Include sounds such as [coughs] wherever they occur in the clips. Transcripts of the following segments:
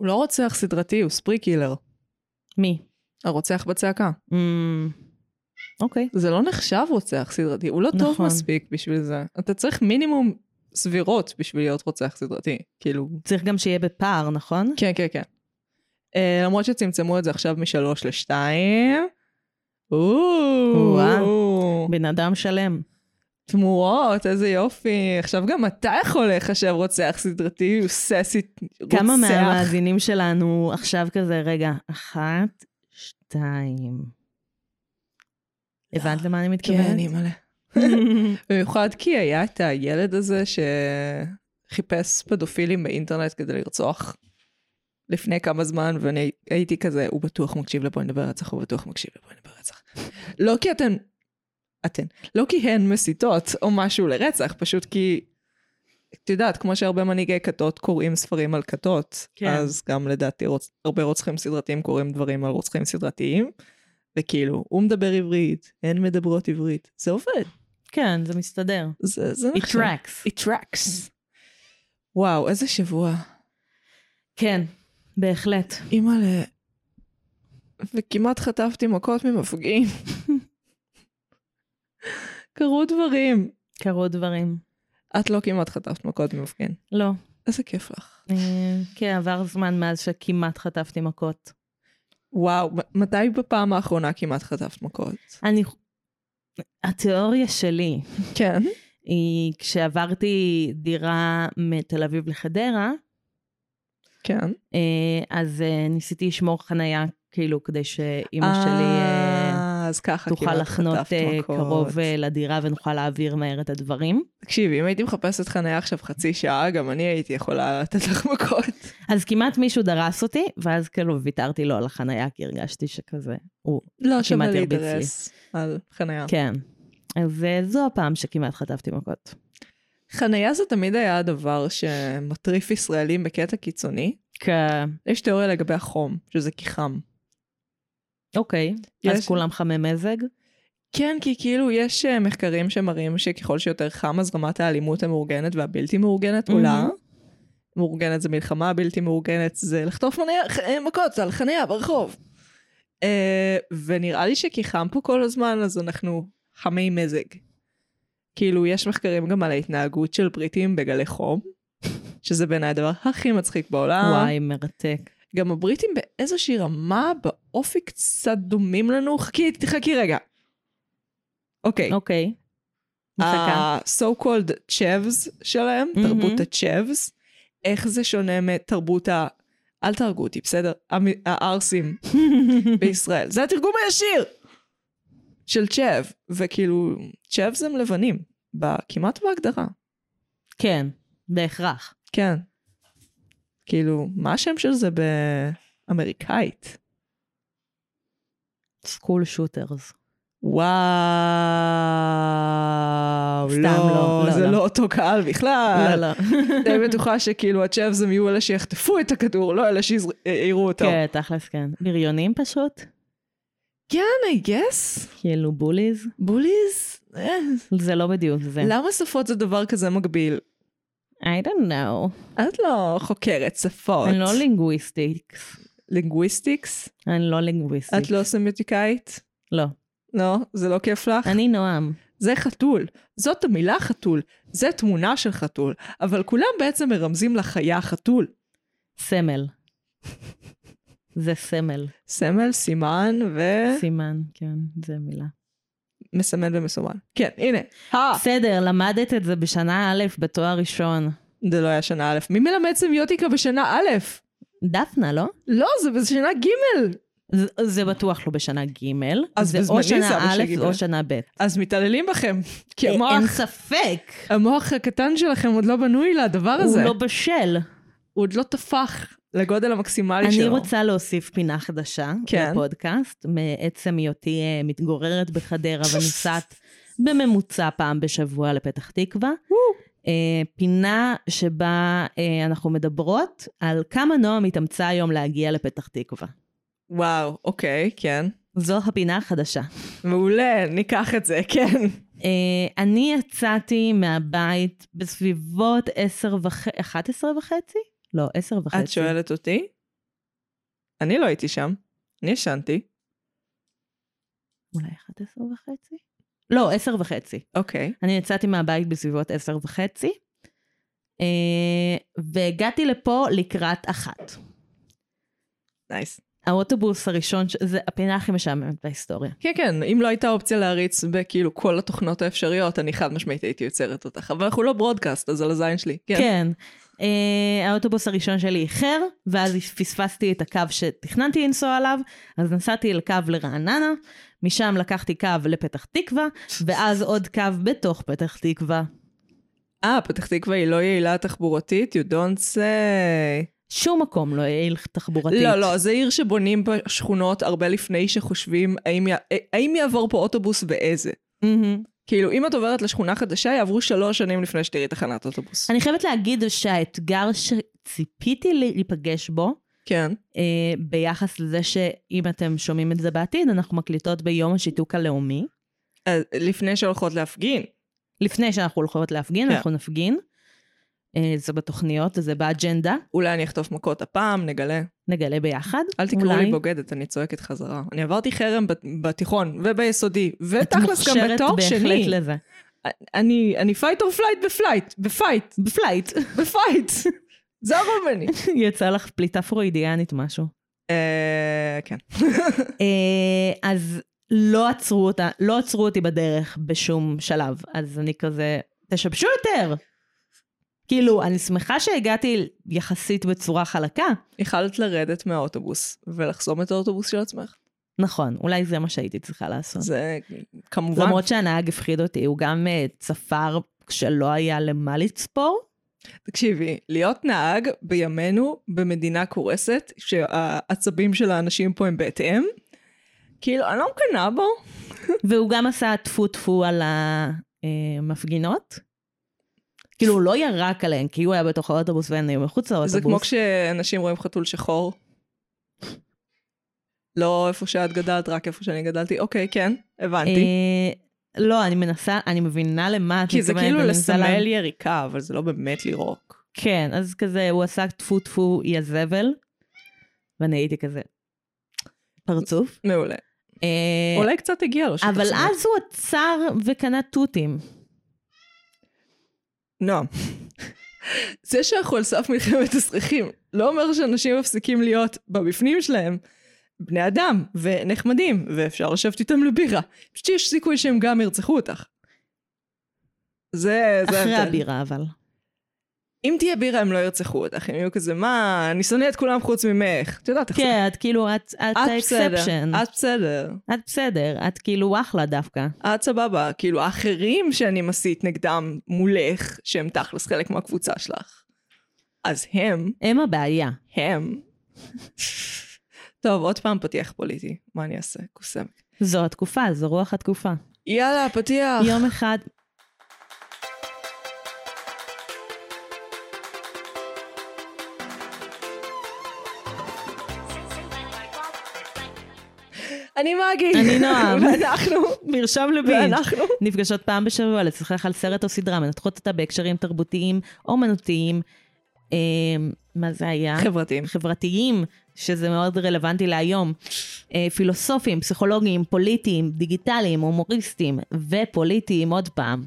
הוא לא רוצח סדרתי, הוא ספרי קילר. מי? הרוצח בצעקה. Mm, אוקיי. זה לא נחשב רוצח סדרתי, הוא לא טוב נכון. מספיק בשביל זה. אתה צריך מינימום סבירות בשביל להיות רוצח סדרתי. כאילו, צריך גם שיהיה בפער, נכון? כן, כן, כן. Uh, למרות שצמצמו את זה עכשיו משלוש לשתיים. בן אדם שלם. תמורות, איזה יופי. עכשיו גם אתה יכול להיחשב רוצח סדרתי, הוא ססי רוצח. כמה מהמאזינים שלנו עכשיו כזה, רגע, אחת, שתיים. הבנת למה אני כן, מתכוונת? אני מלא. [laughs] במיוחד כי היה את הילד הזה שחיפש פדופילים באינטרנט כדי לרצוח לפני כמה זמן, ואני הייתי כזה, הוא בטוח מקשיב לבואי נדבר רצח, הוא בטוח מקשיב לבואי נדבר רצח. לא כי אתן, אתן, לא כי הן מסיתות או משהו לרצח, פשוט כי, את יודעת, כמו שהרבה מנהיגי כתות קוראים ספרים על כתות, כן. אז גם לדעתי רוצ... הרבה רוצחים סדרתיים קוראים דברים על רוצחים סדרתיים, וכאילו, הוא מדבר עברית, הן מדברות עברית, זה עובד. כן, זה מסתדר. זה, זה It נחשב. tracks. It tracks. וואו, איזה שבוע. כן, בהחלט. אימא'לה. וכמעט חטפתי מכות ממפגין. [laughs] קרו דברים. קרו דברים. את לא כמעט חטפת מכות ממפגין. לא. איזה כיף לך. אה, כן, עבר זמן מאז שכמעט חטפתי מכות. וואו, מתי בפעם האחרונה כמעט חטפת מכות? אני... התיאוריה שלי כן. היא כשעברתי דירה מתל אביב לחדרה, כן. אה, אז אה, ניסיתי לשמור חנייה, כאילו, כדי שאימא שלי אז ככה תוכל כמעט לחנות אה. קרוב אה, לדירה ונוכל להעביר מהר את הדברים. תקשיבי, אם הייתי מחפשת חניה עכשיו חצי שעה, גם אני הייתי יכולה לתת לך מכות. אז כמעט מישהו דרס אותי, ואז כאילו ויתרתי לו על החנייה, כי הרגשתי שכזה, הוא... לא שווה כמעט הרביץ לי. להידרס על חניה. כן. אז אה, זו הפעם שכמעט חטפתי מכות. חניה זה תמיד היה הדבר שמטריף ישראלים בקטע קיצוני. כן. יש תיאוריה לגבי החום, שזה כי חם. אוקיי, יש- אז כולם חמי מזג? כן, כי כאילו יש אה, מחקרים שמראים שככל שיותר חם, אז רמת האלימות המאורגנת והבלתי מאורגנת מהמם. עולה. מאורגנת זה מלחמה, בלתי מאורגנת זה לחטוף מניה, אה, מכות על חניה ברחוב. אה, ונראה לי שכי חם פה כל הזמן, אז אנחנו חמי מזג. כאילו, יש מחקרים גם על ההתנהגות של בריטים בגלי חום, שזה בעיניי הדבר הכי מצחיק בעולם. וואי, מרתק. גם הבריטים באיזושהי רמה, באופי קצת דומים לנו. חכי, חכי רגע. אוקיי. אוקיי. ה-so called צ'אבס שלהם, מהמם. תרבות הצ'אבס, איך זה שונה מתרבות ה... אל תהרגו אותי, בסדר? הערסים [laughs] בישראל. זה התרגום הישיר של צ'אב, וכאילו, צ'אבס הם לבנים, כמעט בהגדרה. כן, בהכרח. כן. כאילו, מה השם של זה באמריקאית? סקול שוטרס. וואו, סתם לא, לא, לא, זה לא. לא אותו קהל בכלל. לא, לא. [laughs] די בטוחה שכאילו הצ'אבס הם יהיו אלה שיחטפו את הכדור, לא אלה שיראו אותו. כן, תכלס כן. בריונים פשוט? כן, I guess. כאילו בוליז? בוליז? אה, זה לא בדיוק זה. למה שפות זה דבר כזה מגביל? I don't know. את לא חוקרת שפות. אני לא linguistics. linguistics? אני לא linguistics. את לא סמיוטיקאית? לא. לא? זה לא כיף לך? אני נועם. זה חתול. זאת המילה חתול. זה תמונה של חתול. אבל כולם בעצם מרמזים לחיה חתול. סמל. זה סמל. סמל, סימן סימן, כן, זה מילה. ומסמן ומסומן. כן, הנה. אה, בסדר, למדת את זה בשנה א' בתואר ראשון. זה לא היה שנה א'. מי מלמד סמיוטיקה בשנה א'? דפנה, לא? לא, זה בשנה ג'. זה, זה בטוח לא בשנה ג', אז זה או שנה א'. או שנה ב'. אז מתעללים בכם. כי אין המוח, ספק, המוח הקטן שלכם עוד לא בנוי לדבר הוא הזה. לא בשל. הוא עוד לא טפח לגודל המקסימלי אני שלו. רוצה להוסיף פינה חדשה כן. לפודקאסט, מעצם היותי אה, מתגוררת בחדרה ונוסעת בממוצע פעם בשבוע לפתח תקווה. אה, פינה שבה אה, אנחנו מדברות על כמה נועה מתאמצה היום להגיע לפתח תקווה. וואו, אוקיי, כן. זו הפינה החדשה. מעולה, ניקח את זה, כן. אה, אני יצאתי מהבית בסביבות 10 וחצי, 11 וחצי? לא, 10 וחצי. את שואלת אותי? אני לא הייתי שם, אני ישנתי. אולי 11 וחצי? לא, 10 וחצי. אוקיי. אני יצאתי מהבית בסביבות 10 וחצי, אה, והגעתי לפה לקראת אחת. נייס. האוטובוס הראשון, זה הפינה הכי משעממת בהיסטוריה. כן, כן, אם לא הייתה אופציה להריץ בכאילו כל התוכנות האפשריות, אני חד משמעית הייתי יוצרת אותך. אבל אנחנו לא ברודקאסט, אז על הזין שלי. כן. כן. Uh, האוטובוס הראשון שלי איחר, ואז פספסתי את הקו שתכננתי לנסוע עליו, אז נסעתי לקו לרעננה, משם לקחתי קו לפתח תקווה, ואז עוד קו בתוך פתח תקווה. אה, פתח תקווה היא לא יעילה תחבורתית? You don't say. שום מקום לא יעיל תחבורתית. לא, לא, זה עיר שבונים בה שכונות הרבה לפני שחושבים האם, י... האם יעבור פה אוטובוס ואיזה. מהמם. כאילו, אם את עוברת לשכונה חדשה, יעברו שלוש שנים לפני שתראי תחנת אוטובוס. אני חייבת להגיד שהאתגר שציפיתי להיפגש בו, כן. אה, ביחס לזה שאם אתם שומעים את זה בעתיד, אנחנו מקליטות ביום השיתוק הלאומי. אז לפני שהולכות להפגין. לפני שאנחנו הולכות להפגין, כן. אנחנו נפגין. אה, זה בתוכניות, זה באג'נדה, אולי אני אחטוף מכות הפעם, נגלה. נגלה ביחד. אל תקראו. לי בוגדת, אני צועקת חזרה. אני עברתי חרם בת- בתיכון וביסודי, את ותכלס גם מוכשרת בתואר בהחלט שני. לזה. אני, אני fight or flight בפלייט, בפייט, בפלייט. בפייט. זה הרוב ממני. [laughs] יצא לך פליטה פרוידיאנית משהו. אה, כן. אה, אז לא עצרו אותה, לא עצרו אותי בדרך בשום שלב. אז אני כזה, תשבשו יותר. כאילו, אני שמחה שהגעתי יחסית בצורה חלקה. יכלת לרדת מהאוטובוס ולחסום את האוטובוס של עצמך. נכון, אולי זה מה שהייתי צריכה לעשות. זה כמובן. למרות שהנהג הפחיד אותי, הוא גם אה, צפר כשלא היה למה לצפור. תקשיבי, להיות נהג בימינו במדינה קורסת, שהעצבים של האנשים פה הם בהתאם, כאילו, אני לא מקנאה בו. והוא גם עשה טפו טפו על המפגינות. כאילו, הוא לא ירק עליהן, כי הוא היה בתוך האוטובוס והן היו מחוץ לאוטובוס. זה כמו כשאנשים רואים חתול שחור. לא איפה שאת גדלת, רק איפה שאני גדלתי. אוקיי, כן, הבנתי. אה, לא, אני מנסה, אני מבינה למה את כי זה מתכוונת, כאילו לסמל יריקה, אבל זה לא באמת לירוק. כן, אז כזה, הוא עשה טפו טפו יא זבל, ואני הייתי כזה, פרצוף. מעולה. אה, אולי קצת הגיע לו אבל. אז הוא עצר וקנה תותים. נועם, זה שאנחנו על סף מלחמת אזרחים, לא אומר שאנשים מפסיקים להיות בבפנים שלהם בני אדם ונחמדים, ואפשר לשבת איתם לבירה. פשוט יש סיכוי שהם גם ירצחו אותך. זה, זה אחרי. הבירה אבל. אם תהיה בירה הם לא ירצחו אותך, הם יהיו כזה, מה, אני שונא את כולם חוץ ממך. את יודעת איך זה. כן, את כאילו, את האקספשן. את בסדר, את בסדר, את כאילו אחלה דווקא. את סבבה. כאילו, האחרים שאני מסית נגדם מולך, שהם תכלס חלק מהקבוצה שלך. אז הם, הם הבעיה. הם. טוב, עוד פעם פתיח פוליטי, מה אני אעשה? קוסם. זו התקופה, זו רוח התקופה. יאללה, פתיח. יום אחד, אני מגי. אני נועם. [laughs] ואנחנו, מרשם לבין. ואנחנו. נפגשות פעם בשבוע לשוחח על סרט או סדרה, מנתחות אותה בהקשרים תרבותיים, אומנותיים, אה, מה זה היה? חברתיים. חברתיים, שזה מאוד רלוונטי להיום, אה, פילוסופיים, פסיכולוגיים, פוליטיים, דיגיטליים, הומוריסטיים ופוליטיים עוד פעם.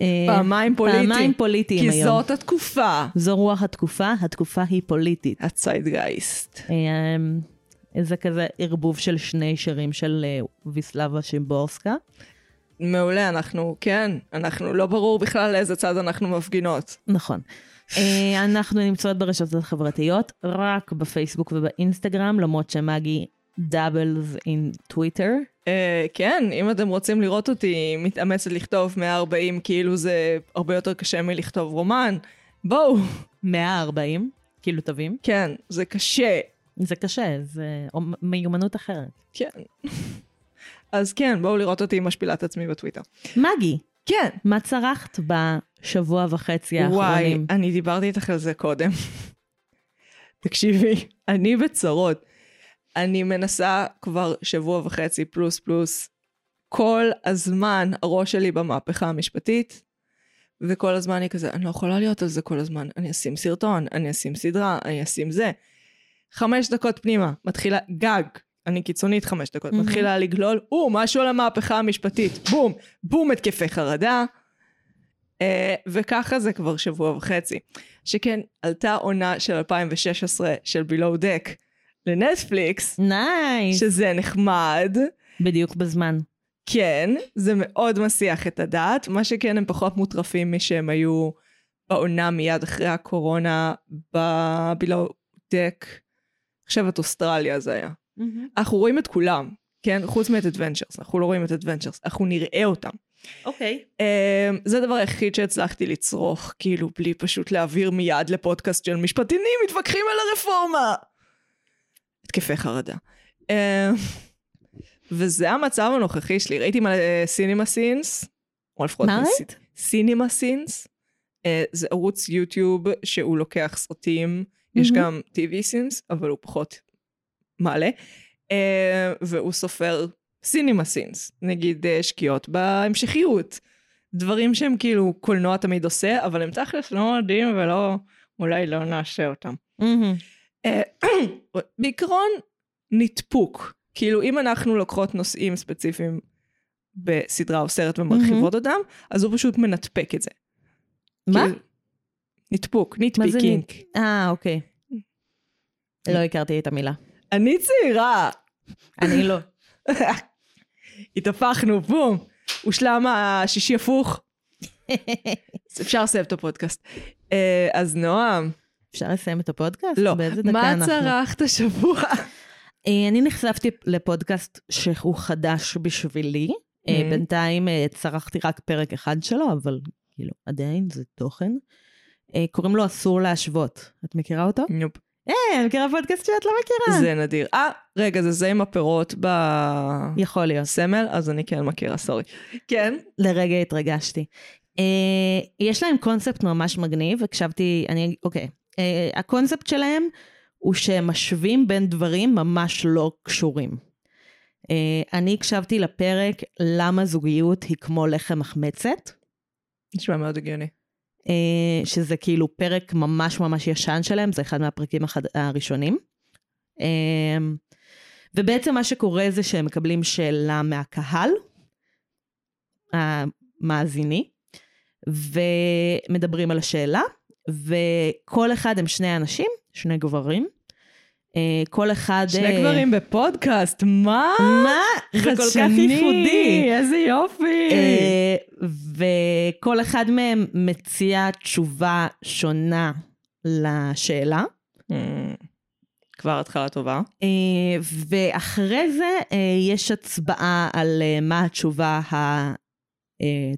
אה, פעמיים פוליטי. פעמיים פוליטיים כי היום. זאת התקופה. זו רוח התקופה, התקופה היא פוליטית. הציידגייסט. אה, זה כזה ערבוב של שני שירים של אה, ויסלבה שימבורסקה. מעולה, אנחנו, כן, אנחנו, לא ברור בכלל לאיזה צד אנחנו מפגינות. נכון. אה, אנחנו נמצאות ברשתות החברתיות, רק בפייסבוק ובאינסטגרם, למרות שמגי דאבלס אין טוויטר. אה, כן, אם אתם רוצים לראות אותי מתאמצת לכתוב 140, כאילו זה הרבה יותר קשה מלכתוב רומן, בואו. 140 כאילו טובים. כן, זה קשה. זה קשה, זה מיומנות אחרת. כן. אז כן, בואו לראות אותי משפילה את עצמי בטוויטר. מגי, כן. מה צרכת בשבוע וחצי וואי, האחרונים? אני דיברתי איתך על זה קודם. תקשיבי, אני בצרות. אני מנסה כבר שבוע וחצי פלוס פלוס. כל הזמן הראש שלי במהפכה המשפטית, וכל הזמן אני כזה, אני לא יכולה להיות על זה כל הזמן. אני אשים סרטון, אני אשים סדרה, אני אשים זה. חמש דקות פנימה, מתחילה, גג, אני קיצונית חמש דקות, מהמם. מתחילה לגלול, או, משהו על המהפכה המשפטית, בום, בום התקפי חרדה. אה, וככה זה כבר שבוע וחצי. שכן, עלתה עונה של 2016 של Below Deck לנטפליקס, nice. שזה נחמד. בדיוק בזמן. כן, זה מאוד מסיח את הדעת, מה שכן הם פחות מוטרפים משהם היו בעונה מיד אחרי הקורונה בבילואו דק, אני חושבת אוסטרליה זה היה. אנחנו רואים את כולם, כן? חוץ מאת אדוונצ'רס, אנחנו לא רואים את אדוונצ'רס, אנחנו נראה אותם. אוקיי. Um, זה הדבר היחיד שהצלחתי לצרוך, כאילו, בלי פשוט להעביר מיד לפודקאסט של משפטינים מתווכחים על הרפורמה. התקפי חרדה. אמ, וזה המצב הנוכחי שלי. ראיתי מלא CinemaSins, או לפחות... מה ראית? CinemaSins. אה, זה ערוץ יוטיוב שהוא לוקח סרטים, יש. גם TV Sins, אבל הוא פחות מעלה. אה, והוא סופר cinema sins, נגיד אה, שגיאות בהמשכיות. דברים שהם כאילו קולנוע תמיד עושה, אבל הם תכלס לא מדהים ולא, אולי לא נעשה אותם. אה, [clears throat] בעיקרון, ניטפוק. כאילו, אם אנחנו לוקחות נושאים ספציפיים בסדרה או סרט ומרחיבות אותם, אז הוא פשוט מנטפק את זה. מה? כאילו, מה זה nitpicking. אה, אוקיי. לא הכרתי את המילה. אני צעירה. אני לא. התהפכנו, בום. הושלם השישי הפוך. [laughs] אפשר לסיים את הפודקאסט. אה, אז נועם, אפשר לסיים את הפודקאסט? לא, באיזה דקה מה אנחנו? צרכת השבוע? אה, אני נחשפתי לפודקאסט שהוא חדש בשבילי. אה, Mhm. בינתיים צרכתי רק פרק אחד שלו, אבל כאילו, עדיין זה תוכן. אה, קוראים לו אסור להשוות. את מכירה אותו? נופ. אה, אני מכירה פודקאסט שאת לא מכירה. זה נדיר. אה, רגע, זה זה עם הפירות יכול להיות. בסמל? אז אני כן מכירה, סורי. כן? לרגע התרגשתי. אה, יש להם קונספט ממש מגניב, הקשבתי, אני, אוקיי. אה, הקונספט שלהם הוא שהם משווים בין דברים ממש לא קשורים. אה, אני הקשבתי לפרק למה זוגיות היא כמו לחם מחמצת, נשמע מאוד הגיוני. אה, שזה כאילו פרק ממש ממש ישן שלהם, זה אחד מהפרקים החד... הראשונים. אה, ובעצם מה שקורה זה שהם מקבלים שאלה מהקהל, המאזיני, ומדברים על השאלה, וכל אחד הם שני אנשים, שני גברים. אה, כל אחד... שני אה, גברים בפודקאסט, מה? מה? זה כל כך ייחודי. איזה יופי. אה, וכל אחד מהם מציע תשובה שונה לשאלה. אמ, כבר התחלה טובה. אה, ואחרי זה יש הצבעה על מה התשובה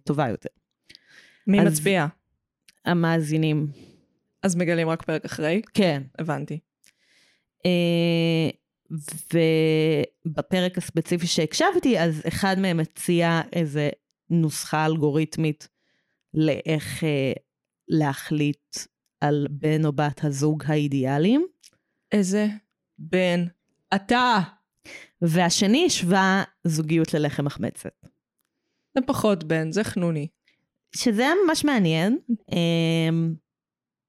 הטובה יותר. מי אז- מצביע? המאזינים. אז מגלים רק פרק אחרי? כן. הבנתי. אה, ובפרק הספציפי שהקשבתי, אז אחד מהם מציע איזה נוסחה אלגוריתמית לאיך אה, להחליט על בן או בת הזוג האידיאליים, איזה בן אתה. והשני השווה זוגיות ללחם מחמצת. זה פחות בן, זה חנוני. שזה היה ממש מעניין. אה,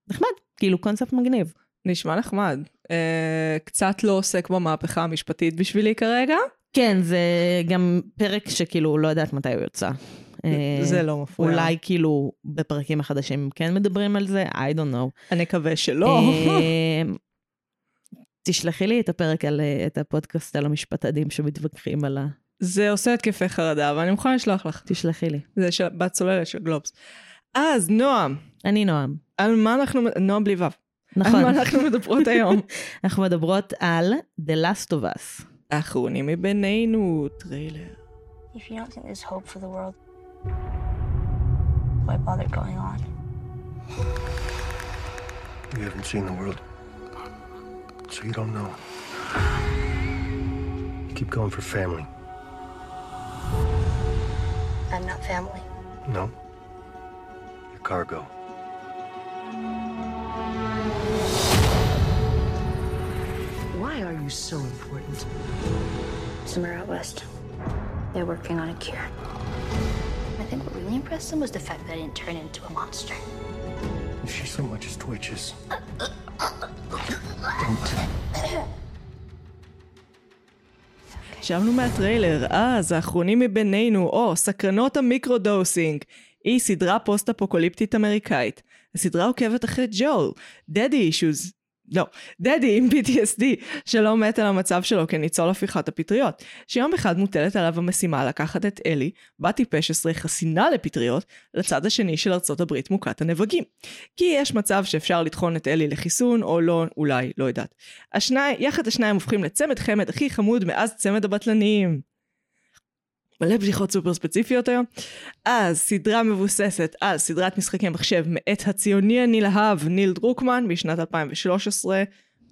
נחמד, כאילו קונספט מגניב. נשמע נחמד. אה, קצת לא עוסק במהפכה המשפטית בשבילי כרגע. כן, זה גם פרק שכאילו לא יודעת מתי הוא יוצא. אה, זה לא מפריע. אולי כאילו בפרקים החדשים כן מדברים על זה, I don't know. אני מקווה שלא. אה, [laughs] תשלחי לי את הפרק על, אה, את הפודקאסט על המשפטנים שמתווכחים על ה... זה עושה התקפי חרדה, אבל אני מוכנה לשלוח לך. תשלחי לי. זה של בת צוללת של גלובס. אז נועם, אני נועם. על מה אנחנו, נועם בלי וו. נכון. על מה אנחנו מדברות היום? [laughs] אנחנו מדברות על The Last of Us. האחרונים מבינינו, טריילר. If you don't think there's hope for the world, why bother going on? You haven't seen the world, so you don't know. You keep going for family. I'm not family. No? Your cargo. Are you so important? Somewhere out west, they're working on a cure. I think what really impressed them was the fact that I didn't turn into a monster. If she so much as twitches, don't. שבנו מהטריילר, אז האחרונים מבינינו, או, סכנות ה microdosing. היא סדרה פוסט-אפוקוליפטית אמריקאית. הסדרה עוקבת אחרי ג'ואל, דדי אישוז, לא, דדי עם PTSD, שלא מת על המצב שלו כניצול הפיכת הפטריות, שיום אחד מוטלת עליו המשימה לקחת את אלי, בת טיפש עשרה חסינה לפטריות, לצד השני של ארצות הברית מוכת הנבגים. כי יש מצב שאפשר לטחון את אלי לחיסון, או לא, אולי, לא יודעת. השני, יחד השניים הופכים לצמד חמד הכי חמוד מאז צמד הבטלנים. מלא בדיחות סופר ספציפיות היום. אז סדרה מבוססת על סדרת משחקי מחשב מאת הציוני הנלהב ניל דרוקמן משנת 2013.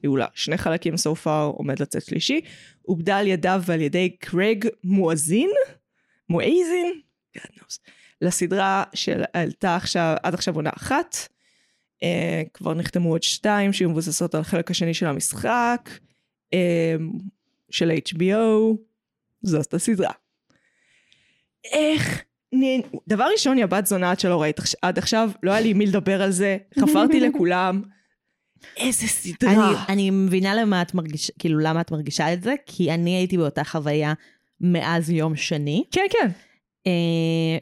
היו לה שני חלקים so far, עומד לצאת שלישי. עובדה על ידיו ועל ידי קרייג מואזין? מואזין? God knows. לסדרה שעלתה עכשיו, עד עכשיו עונה אחת. Uh, כבר נחתמו עוד שתיים שיהיו מבוססות על החלק השני של המשחק. Uh, של HBO. זאת הסדרה. איך... דבר ראשון, יא בת זונה עד שלא ראית עד עכשיו, לא היה לי מי לדבר על זה, חפרתי [laughs] לכולם. איזה סדרה. אני, אני מבינה למה את מרגישה, כאילו למה את מרגישה את זה, כי אני הייתי באותה חוויה מאז יום שני. כן, כן. אה,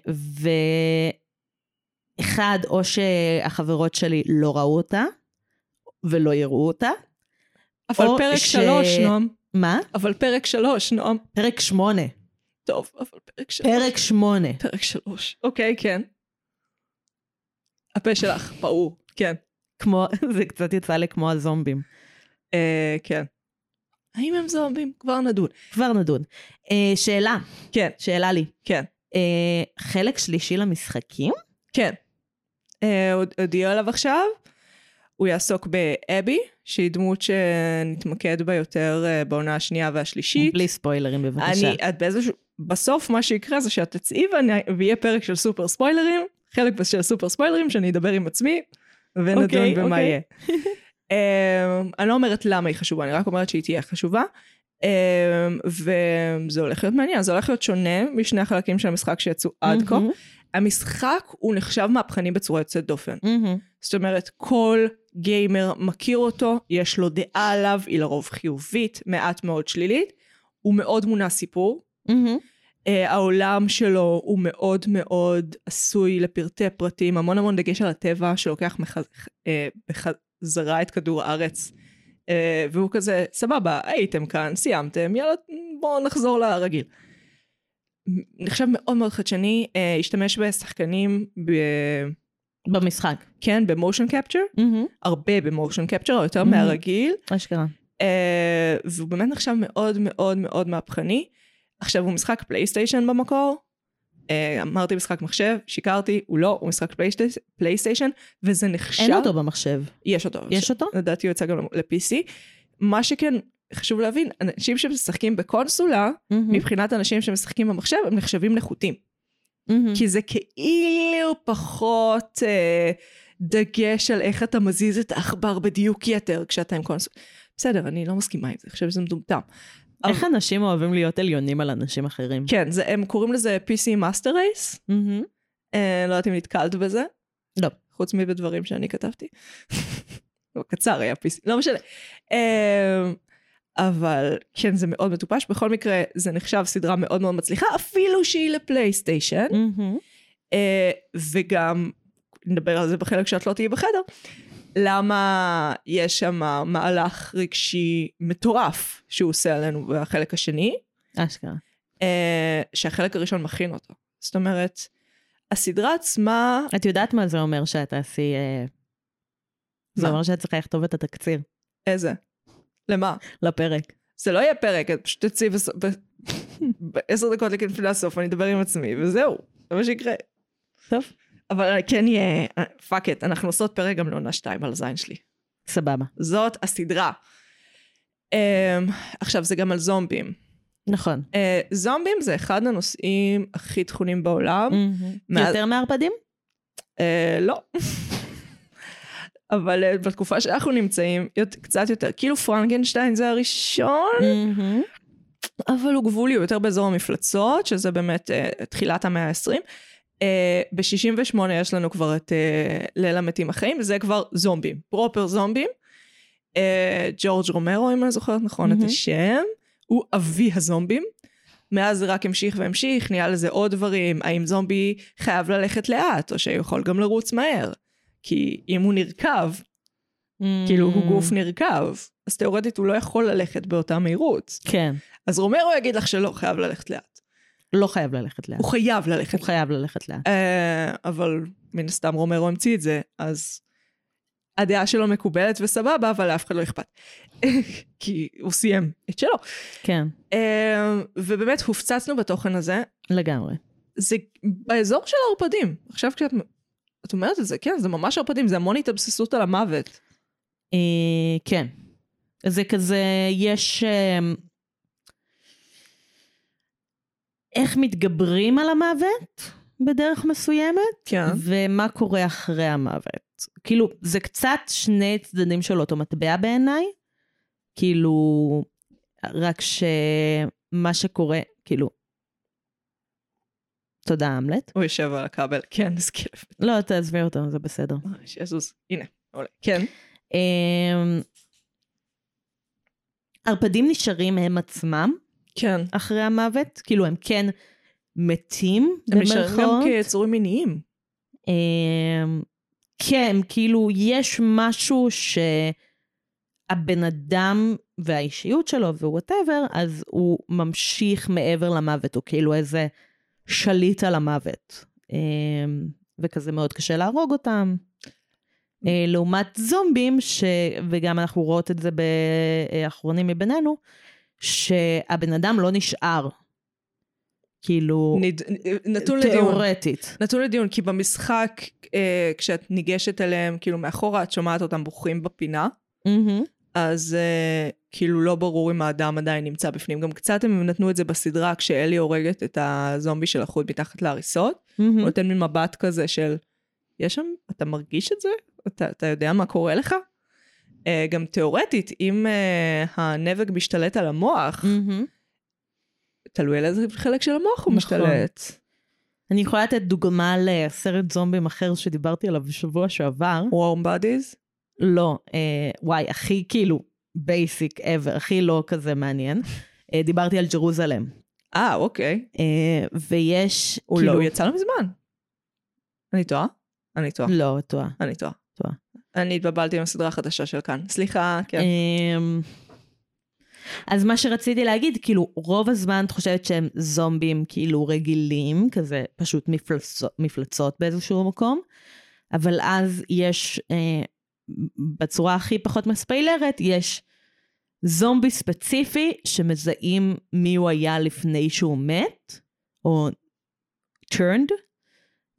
ואחד, או שהחברות שלי לא ראו אותה, ולא יראו אותה. אבל פרק ש- שלוש, נועם. מה? אבל פרק שלוש, נועם. פרק שמונה. טוב, אבל פרק שלוש. פרק שמונה. פרק שלוש. אוקיי, כן. הפה שלך, פעור. כן. כמו, [laughs] זה קצת יצא לי כמו הזומבים. אה, כן. האם הם זומבים? כבר נדון. כבר נדון. אה, שאלה, כן, שאלה לי. כן. אה, חלק שלישי למשחקים? כן. אה, הוד- הודיעו עליו עכשיו. הוא יעסוק באבי, שהיא דמות שנתמקד בה יותר אה, בעונה השנייה והשלישית. בלי ספוילרים בבקשה. אני, את באיזשהו, בסוף מה שיקרה זה שאת תצאי ויהיה פרק של סופר ספוילרים, חלק של סופר ספוילרים שאני אדבר עם עצמי, ונדון אוקיי, במה אוקיי. יהיה. um, אני לא אומרת למה היא חשובה, אני רק אומרת שהיא תהיה חשובה. Um, וזה הולך להיות מעניין, זה הולך להיות שונה משני החלקים של המשחק שיצאו עד כה. המשחק הוא נחשב מהפכני בצורה יוצאת דופן. מהמם. זאת אומרת, כל גיימר מכיר אותו, יש לו דעה עליו, היא לרוב חיובית, מעט מאוד שלילית. הוא מאוד מונע סיפור. מהמם. Uh, העולם שלו הוא מאוד מאוד עשוי לפרטי פרטים, המון המון דגש על הטבע שלוקח מח... uh, בחזרה את כדור הארץ. Uh, והוא כזה, סבבה, הייתם כאן, סיימתם, יאללה, בואו נחזור לרגיל. נחשב מאוד מאוד חדשני, uh, השתמש בשחקנים, ב... במשחק. כן, במושן קפצ'ר, מהמם. הרבה במושן קפצ'ר, יותר Mhm. מהרגיל. אשכרה. אה, והוא באמת נחשב מאוד מאוד מאוד מהפכני. עכשיו הוא משחק פלייסטיישן במקור. אה, אמרתי משחק מחשב, שיקרתי, הוא לא, הוא משחק פלייסטיישן, פלייסטיישן וזה נחשב... אין אותו במחשב. יש אותו. יש אותו? לדעתי הוא יצא גם ל-PC. מה שכן, חשוב להבין, אנשים שמשחקים בקונסולה, מהמם. מבחינת אנשים שמשחקים במחשב, הם נחשבים נחותים. מהמם. כי זה כאילו פחות אה, דגש על איך אתה מזיז את העכבר בדיוק יתר כשאתה עם קונסול. בסדר, אני לא מסכימה עם זה, אני חושבת שזה מטומטם. איך אנשים אוהבים להיות עליונים על אנשים אחרים? כן, זה, הם קוראים לזה PC Master Race, מהמם. אה, לא יודעת אם נתקלת בזה. לא. חוץ מבדברים שאני כתבתי. [laughs] לא, קצר היה PC, לא משנה. אה, אבל כן, זה מאוד מטופש. בכל מקרה, זה נחשב סדרה מאוד מאוד מצליחה, אפילו שהיא לפלייסטיישן. מהמם. אה, וגם, נדבר על זה בחלק שאת לא תהיי בחדר, למה יש שם מהלך רגשי מטורף שהוא עושה עלינו בחלק השני, אשכרה. אה, שהחלק הראשון מכין אותו. זאת אומרת, הסדרה עצמה, את יודעת מה זה אומר שאת תעשי... אה, זה? אומר שאת צריכה לכתוב את התקציר איזה? למה? לפרק. זה לא יהיה פרק, את פשוט תצאי בעשר דקות לפני הסוף, אני אדבר עם עצמי, וזהו, זה מה שיקרה. טוב. אבל כן יהיה, fuck it, אנחנו עושות פרק גם לעונה שתיים על הזין שלי. סבבה. זאת הסדרה. אמ, עכשיו זה גם על זומבים. נכון. אה, זומבים זה אחד הנושאים הכי טחונים בעולם. מהמם. מאז- יותר מערפדים? אה, לא. אבל אה, בתקופה שאנחנו נמצאים, קצת יותר, כאילו פרנקנשטיין זה הראשון, מהמם. אבל הוא גבולי, הוא יותר באזור המפלצות, שזה באמת uh, תחילת המאה ה-20. Uh, ב-68 יש לנו כבר את uh, ליל המתים החיים, וזה כבר זומבים, פרופר זומבים. Uh, ג'ורג' רומרו, אם אני זוכרת נכון את מהמם. השם, הוא אבי הזומבים. מאז זה רק המשיך והמשיך, נהיה לזה עוד דברים, האם זומבי חייב ללכת לאט, או שיכול גם לרוץ מהר. כי אם הוא נרקב, כאילו הוא גוף נרקב, אז תאורטית הוא לא יכול ללכת באותה מהירות. כן, אז רומרו יגיד לך שלא, חייב ללכת לאט. לא חייב ללכת לאט. הוא חייב ללכת הוא חייב ללכת לאט. אה, אבל מן הסתם רומרו המציא את זה, אז הדעה שלו מקובלת וסבבה, אבל לאף אחד לא אכפת. [laughs] כי הוא סיים את שלו. כן, אה, ובאמת הופצצנו בתוכן הזה, לגמרי. זה באזור של הערפדים. עכשיו כשאת את אומרת את זה, כן, זה ממש ערפדים, זה המון התאבססות על המוות. אה, כן. זה כזה, יש... אה, איך מתגברים על המוות בדרך מסוימת, כן. ומה קורה אחרי המוות. כאילו, זה קצת שני צדדים של אותו מטבע בעיניי. כאילו, רק שמה שקורה, כאילו... תודה, המלט. הוא יושב על הכבל, כן, איזה כיף. לא, תעזבי אותו, זה בסדר. אה, שיזוז, הנה, עולה. כן. אמ, ערפדים נשארים הם עצמם כן. אחרי המוות, כאילו הם כן מתים, הם נשארים גם. כיצורים מיניים. אמ, כן, כאילו יש משהו שהבן אדם והאישיות שלו ו whatever, אז הוא ממשיך מעבר למוות, הוא כאילו איזה שליט על המוות. אמ, וכזה מאוד קשה להרוג אותם. אה, לעומת זומבים, ש... וגם אנחנו רואות את זה באחרונים מבינינו, שהבן אדם לא נשאר. כאילו, נד... נתון לדיון. תיאורטית. נתון לדיון, כי במשחק, אה, כשאת ניגשת אליהם, כאילו מאחורה, את שומעת אותם בוכים בפינה, מהמם. אז אה, כאילו לא ברור אם האדם עדיין נמצא בפנים. גם קצת הם נתנו את זה בסדרה, כשאלי הורגת את הזומבי של החוט מתחת להריסות, הוא מהמם. נותן מין מבט כזה של, יש שם, אתה מרגיש את זה? אתה, אתה יודע מה קורה לך? אה, גם תיאורטית, אם אה, הנבג משתלט על המוח, מהמם. תלוי על איזה חלק של המוח הוא נכון. משתלט. אני יכולה לתת דוגמה לסרט זומבים אחר שדיברתי עליו בשבוע שעבר. Warm Bodies? לא, אה, וואי, הכי כאילו basic ever, הכי לא כזה מעניין. אה, דיברתי על ג'רוזלם. אה, אוקיי. אה, ויש, הוא כאילו... לא, הוא יצא לא מזמן. אני טועה? אני טועה. לא, טועה. אני טועה. טועה. אני התבלבלתי עם הסדרה החדשה של כאן. סליחה, כן. אמ, אז מה שרציתי להגיד, כאילו, רוב הזמן את חושבת שהם זומבים כאילו רגילים, כזה פשוט מפלצות, מפלצות באיזשהו מקום, אבל אז יש, אה, בצורה הכי פחות מספיילרת, יש זומבי ספציפי שמזהים מי הוא היה לפני שהוא מת, או turned,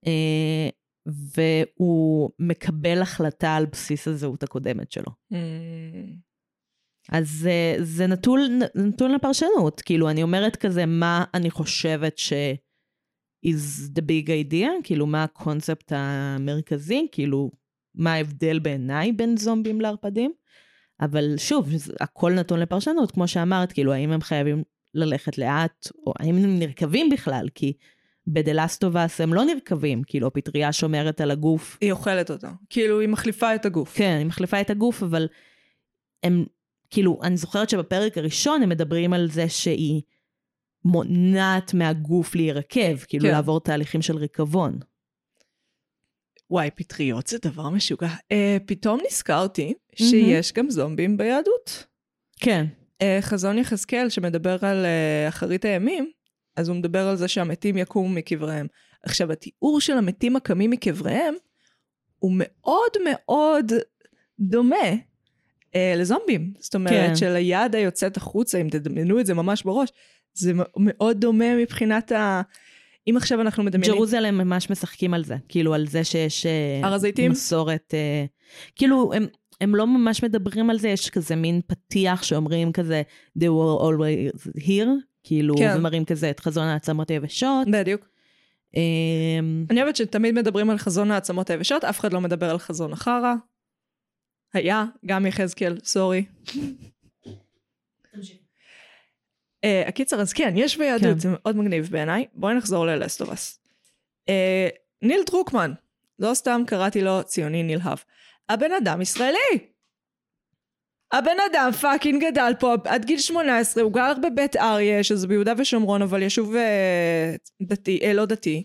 אה, והוא מקבל החלטה על בסיס הזהות הקודמת שלו. Mm, אז זה, זה נטול, נתון לפרשנות, כאילו אני אומרת כזה מה אני חושבת ש... is the big idea, כאילו מה הקונספט המרכזי, כאילו מה ההבדל בעיניי בין זומבים לערפדים, אבל שוב, הכל נתון לפרשנות, כמו שאמרת, כאילו האם הם חייבים ללכת לאט, או האם הם נרקבים בכלל, כי Us הם לא נרקבים, כאילו הפטריה שומרת על הגוף היא אוכלת אותו. כאילו, היא מחליפה את הגוף. כן, היא מחליפה את הגוף, אבל הם, כאילו, אני זוכרת שבפרק הראשון הם מדברים על זה שהיא מונעת מהגוף להירקב, כאילו כן. לעבור תהליכים של ריקבון. וואי, פטריות זה דבר משוגע. אה, פתאום נזכרתי שיש גם זומבים ביהדות. כן. אה, חזון יחזקאל שמדבר על אה, אחרית הימים, אז הוא מדבר על זה שהמתים יקומו מקבריהם. עכשיו, התיאור של המתים הקמים מקבריהם הוא מאוד מאוד דומה אה, לזומבים. זאת אומרת, כן. של היד היוצאת החוצה, אם תדמיינו את זה ממש בראש, זה מאוד דומה מבחינת ה... אם עכשיו אנחנו מדמיינים... ג'רוזלם ממש משחקים על זה, כאילו על זה שיש אה, הר הזיתים? מסורת, אה, כאילו הם, הם לא ממש מדברים על זה, יש כזה מין פתיח שאומרים כזה, they were always here, כאילו, כן. ומראים כזה את חזון העצמות היבשות. בדיוק. אה, אני אוהבת שתמיד מדברים על חזון העצמות היבשות, אף אחד לא מדבר על חזון החרא. היה, גם יחזקאל, סורי. Uh, הקיצר, אז כן, יש ביהדות, כן. זה מאוד מגניב בעיניי. בואי נחזור ללסטובס. אה, ניל דרוקמן, לא סתם קראתי לו ציוני נלהב. הבן אדם ישראלי! הבן אדם fucking גדל פה עד גיל 18, הוא גר בבית אריה, שזה ביהודה ושומרון, אבל יישוב אה, דתי, אה, לא דתי,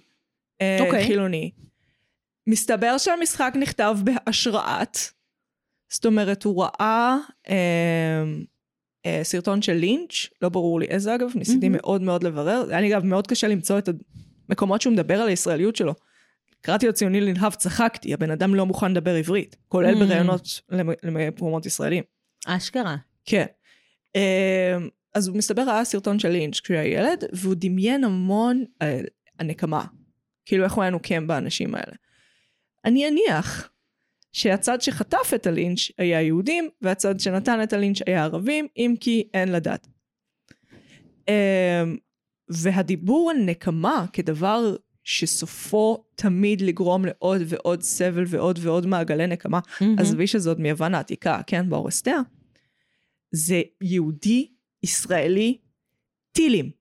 אה, אוקיי. חילוני. מסתבר שהמשחק נכתב בהשראת, זאת אומרת, הוא ראה אה, אה, סרטון של לינץ', לא ברור לי איזה אגב, ניסיתי מהמם. מאוד מאוד לברר, היה לי אגב מאוד קשה למצוא את המקומות שהוא מדבר על הישראליות שלו. קראתי לו ציוני נלהב, צחקתי, הבן אדם לא מוכן לדבר עברית, כולל Mm. בראיונות למ- למקומות ישראלים. אשכרה. כן. אמ, אז הוא מסתבר ראה סרטון של לינץ' כשהוא היה ילד, והוא דמיין המון על הנקמה. כאילו איך הוא היה נוקם באנשים האלה. אני אניח שהצד שחטף את הלינץ' היה יהודים, והצד שנתן את הלינץ' היה ערבים, אם כי אין לדעת. אמ, והדיבור על נקמה כדבר שסופו תמיד לגרום לעוד ועוד סבל ועוד ועוד מעגלי נקמה, עזבי שזאת מיוון העתיקה, כן, באורסטיה, זה יהודי, ישראלי, טילים.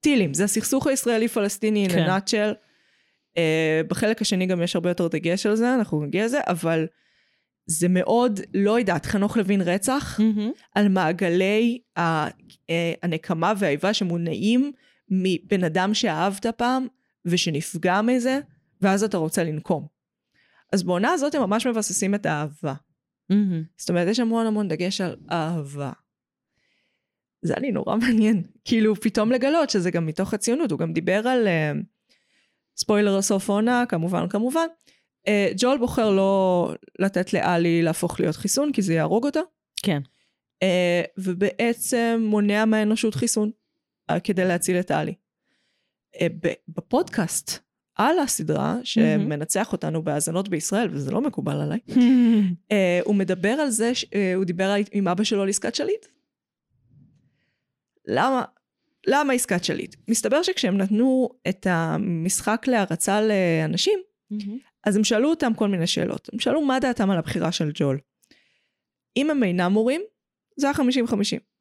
טילים. זה הסכסוך הישראלי-פלסטיני כן. לנאצ'ל. Uh, בחלק השני גם יש הרבה יותר דגש על זה, אנחנו נגיע לזה, אבל זה מאוד, לא יודעת, חנוך לוין רצח, מהמם. על מעגלי ה- אה, הנקמה והאיבה שמונעים מבן אדם שאהבת פעם ושנפגע מזה, ואז אתה רוצה לנקום. אז בעונה הזאת הם ממש מבססים את האהבה. מהמם. זאת אומרת, יש המון המון דגש על אהבה. זה היה לי נורא מעניין, כאילו פתאום לגלות שזה גם מתוך הציונות, הוא גם דיבר על אה, ספוילר על סוף העונה, כמובן כמובן. אה, ג'ול בוחר לא לתת לאלי להפוך להיות חיסון, כי זה יהרוג אותה. כן. אה, ובעצם מונע מהאנושות חיסון אה, כדי להציל את אלי. אה, ב- בפודקאסט על הסדרה, שמנצח אותנו בהאזנות בישראל, וזה לא מקובל עליי, [laughs] אה, הוא מדבר על זה, ש- אה, הוא דיבר עם אבא שלו על עסקת שליט. למה? למה עסקת שליט? מסתבר שכשהם נתנו את המשחק להרצה לאנשים, מהמם. אז הם שאלו אותם כל מיני שאלות. הם שאלו מה דעתם על הבחירה של ג'ול. אם הם אינם מורים, זה היה 50-50.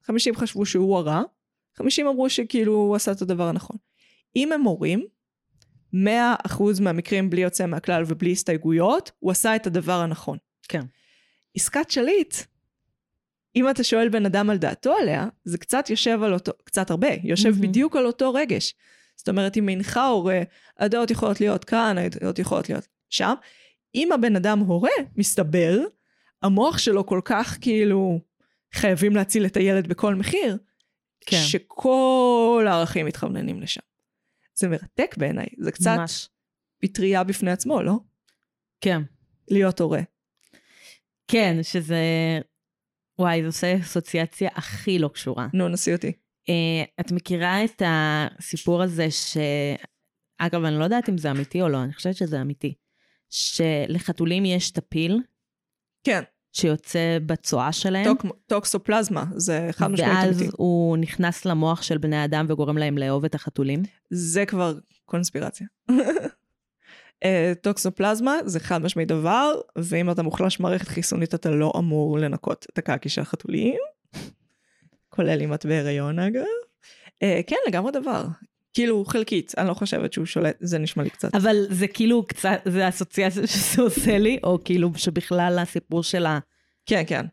50 חשבו שהוא הרע, 50 אמרו שכאילו הוא עשה את הדבר הנכון. אם הם מורים, 100% מהמקרים בלי יוצא מהכלל ובלי הסתייגויות, הוא עשה את הדבר הנכון. כן. עסקת שליט, אם אתה שואל בן אדם על דעתו עליה, זה קצת יושב על אותו, קצת הרבה, יושב מהמם. בדיוק על אותו רגש. זאת אומרת, אם אינך הורה, הדעות יכולות להיות כאן, הדעות יכולות להיות שם. אם הבן אדם הורה, מסתבר, המוח שלו כל כך כאילו, חייבים להציל את הילד בכל מחיר, כן. שכל הערכים מתכווננים לשם. זה מרתק בעיניי, זה קצת ממש. פטריה בפני עצמו, לא? כן. להיות הורה. כן, שזה... וואי, זה עושה אסוציאציה הכי לא קשורה. נו, נסי אותי. אה, את מכירה את הסיפור הזה ש... אגב, אני לא יודעת אם זה אמיתי או לא, אני חושבת שזה אמיתי. שלחתולים יש טפיל כן, שיוצא בצואה שלהם, טוק, טוקסופלזמה, זה חד משמעית ואז. הוא נכנס למוח של בני אדם וגורם להם לאהוב את החתולים. זה כבר קונספירציה. [laughs] אה, טוקסופלזמה זה חד משמעית דבר, ואם אתה מוחלש מערכת חיסונית אתה לא אמור לנקות את הקקי של החתולים, כולל אם את בהיריון אגב. אה, כן, לגמרי דבר. כאילו חלקית, אני לא חושבת שהוא שולט, זה נשמע לי קצת. אבל זה כאילו קצת, זה האסוציאציה [laughs] שזה עושה לי, או כאילו שבכלל הסיפור של כן, כן.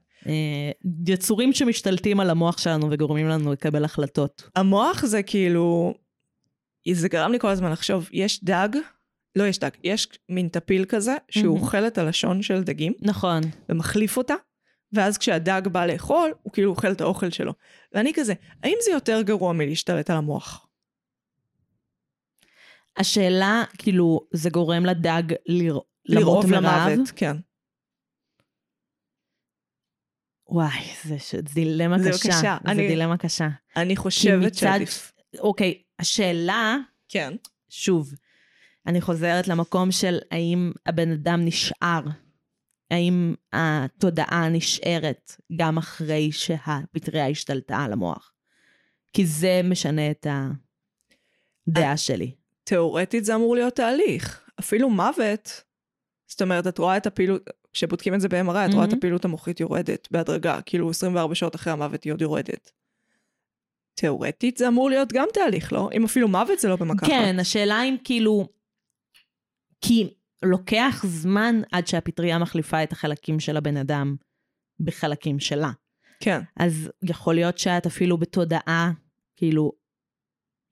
היצורים שמשתלטים על המוח שלנו וגורמים לנו לקבל החלטות. המוח זה כאילו, זה גרם לי כל הזמן לחשוב, יש דג, לא יש דג, יש מין טפיל כזה, שהוא מהמם. אוכל את הלשון של דגים, נכון. ומחליף אותה, ואז כשהדג בא לאכול, הוא כאילו אוכל את האוכל שלו. ואני כזה, האם זה יותר גרוע מלהשתלט על המוח? השאלה, כאילו, זה גורם לדג לר... לרעוב? למוות, כן. וואי, זה ש... דילמה זה קשה. קשה. זה אני- דילמה קשה. אני חושבת מצד... שעדיף. אוקיי, השאלה, כן. שוב, אני חוזרת למקום של האם הבן אדם נשאר, האם התודעה נשארת גם אחרי שהפטריה השתלטה על המוח. כי זה משנה את הדעה שלי. תיאורטית זה אמור להיות תהליך. אפילו מוות, זאת אומרת, את רואה את הפעילות, כשבודקים את זה ב-MRI, את רואה את. הפעילות המוחית יורדת בהדרגה, כאילו 24 שעות אחרי המוות היא עוד יורדת. תיאורטית זה אמור להיות גם תהליך, לא? אם אפילו מוות זה לא במכה אחת. כן, השאלה אם כאילו... כי לוקח זמן עד שהפטריה מחליפה את החלקים של הבן אדם בחלקים שלה. כן. אז יכול להיות שאת אפילו בתודעה, כאילו,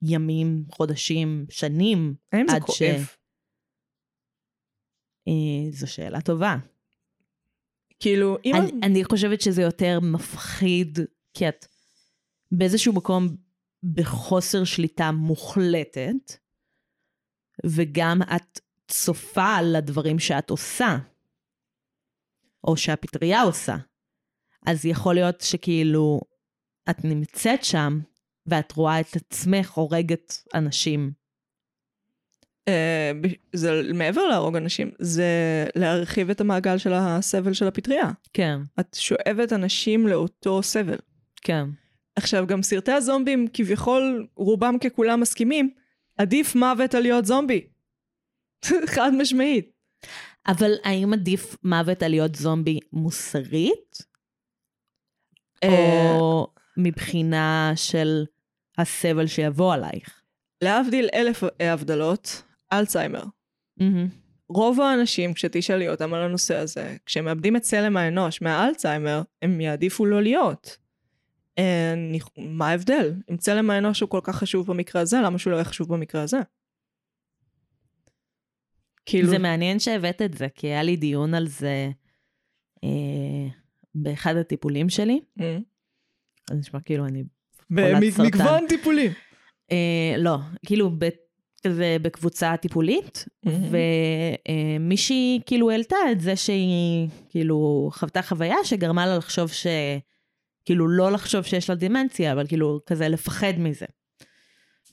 ימים, חודשים, שנים, האם זה עד ש- כואב? אה, זו שאלה טובה. כאילו, אם... אני, אני חושבת שזה יותר מפחיד, כי את באיזשהו מקום בחוסר שליטה מוחלטת, וגם את צופה על הדברים שאת עושה, או שהפטריה עושה. אז יכול להיות שכאילו את נמצאת שם, ואת רואה את עצמך הורגת אנשים. אה, זה מעבר להרוג אנשים, זה להרחיב את המעגל של הסבל של הפטריה. כן, את שואבת אנשים לאותו סבל. כן. עכשיו, גם סרטי הזומבים, כביכול, רובם ככולם מסכימים, עדיף מוות על להיות זומבי. [laughs] חד משמעית. אבל האם עדיף מוות על להיות זומבי מוסרית? אה, או מבחינה של הסבל שיבוא עלייך? להבדיל אלף הבדלות, אלצהיימר. רוב האנשים, כשתשאלי אותם על הנושא הזה, כשהם מאבדים את צלם האנוש מהאלצהיימר, הם יעדיפו לא להיות. אה, אני- מה ההבדל? אם צלם האנוש הוא כל כך חשוב במקרה הזה, למה שהוא לא יהיה חשוב במקרה הזה? כאילו, זה מעניין שהבאת את זה, כי היה לי דיון על זה אה, באחד הטיפולים שלי. אה, זה נשמע כאילו אני... חולת סרטן. במגוון טיפולים. אה, לא, כאילו ב, כזה בקבוצה טיפולית, ומישהי כאילו העלתה את זה שהיא כאילו חוותה חוויה שגרמה לה לחשוב ש... כאילו לא לחשוב שיש לה דמנציה, אבל כאילו כזה לפחד מזה.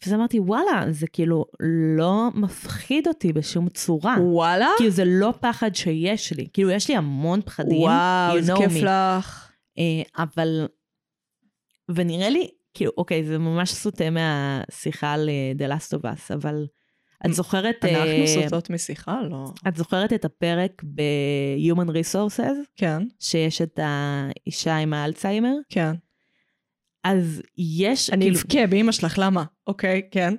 ואז אמרתי, וואלה, זה כאילו לא מפחיד אותי בשום צורה. וואלה? כאילו זה לא פחד שיש לי, כאילו יש לי המון פחדים, וואו, you know כיף me. לך. אה, אבל, ונראה לי, כאילו, אוקיי, זה ממש סוטה מהשיחה על אה, The Last of Us, אבל את זוכרת, אה, אנחנו סוטות משיחה? לא. את זוכרת את הפרק ב-Human Resources, כן, שיש את האישה עם האלצהיימר? כן. אז יש, אני כאילו, אבכה באמא שלך, למה? אוקיי, כן.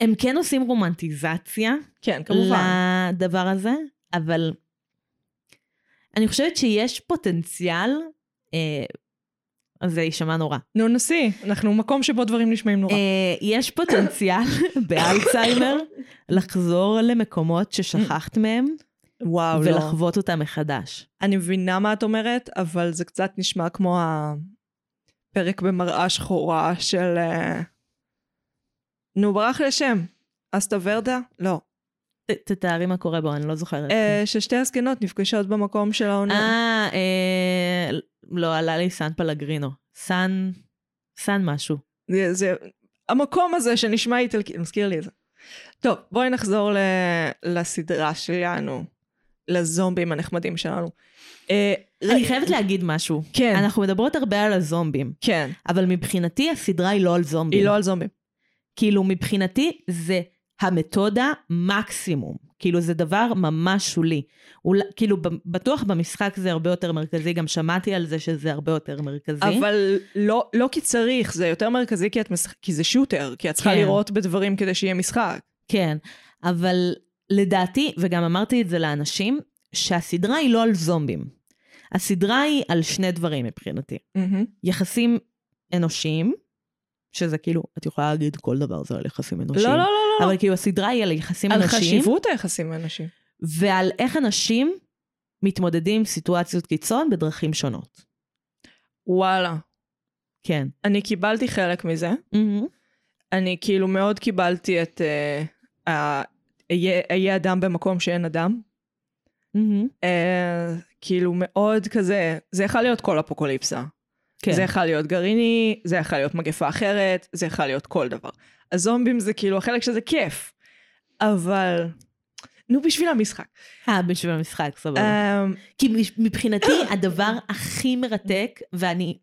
הם כן עושים רומנטיזציה כן, כמובן. לדבר הזה, אבל אני חושבת שיש פוטנציאל, אה, אז זה יישמע נורא. נו, נסי, אנחנו מקום שבו דברים נשמעים נורא. אה, יש פוטנציאל [laughs] באלצהיימר לחזור למקומות ששכחת מהם וואו, לא. ולחוות אותם מחדש. אני מבינה מה את אומרת, אבל זה קצת נשמע כמו הפרק במראה שחורה של... אה, נו, ברח לי השם. אסטה ורדה? לא. תתארי מה קורה בו, אני לא זוכרת. אה, ששתי הזקנות נפגשות במקום של העונה. אה, אה, לא, עלה לי סן פלגרינו. סן, סן משהו. זה, זה, המקום הזה שנשמע איטלקי, מזכיר לי את זה. טוב, בואי נחזור ל, לסדרה שלנו, לזומבים הנחמדים שלנו. אה, אני חייבת להגיד משהו. כן, אנחנו מדברות הרבה על הזומבים, כן, אבל מבחינתי הסדרה היא לא על זומבים. היא לא על זומבים. כאילו, מבחינתי זה המתודה מקסימום. כאילו, זה דבר ממש שולי. אולי, כאילו, בטוח במשחק זה הרבה יותר מרכזי, גם שמעתי על זה שזה הרבה יותר מרכזי. אבל לא, לא כי צריך, זה יותר מרכזי כי, את משח... כי זה שוטר, כי את צריכה כן. לראות בדברים כדי שיהיה משחק. כן, אבל לדעתי, וגם אמרתי את זה לאנשים, שהסדרה היא לא על זומבים. הסדרה היא על שני דברים מבחינתי. יחסים אנושיים, שזה כאילו, את יכולה להגיד כל דבר זה על יחסים אנושיים. לא, לא, לא, לא. אבל כאילו הסדרה היא על יחסים על אנושיים, חשיבות היחסים עם אנשים. ועל איך אנשים מתמודדים עם סיטואציות קיצון בדרכים שונות. וואלה. כן. אני קיבלתי חלק מזה. מהמם. אני כאילו מאוד קיבלתי את... ה- אהיה אהיה אדם במקום שאין אדם. מהמם. אה, כאילו מאוד כזה, זה יכול להיות כל אפוקוליפסה. כן. זה יכול להיות גרעיני, זה יכול להיות מגפה אחרת, זה יכול להיות כל דבר. הזומבים זה כאילו החלק שזה כיף. אבל... נו, בשביל המשחק. אה, בשביל המשחק, סבבה. אמ, כי מבחינתי הדבר הכי מרתק, ואני,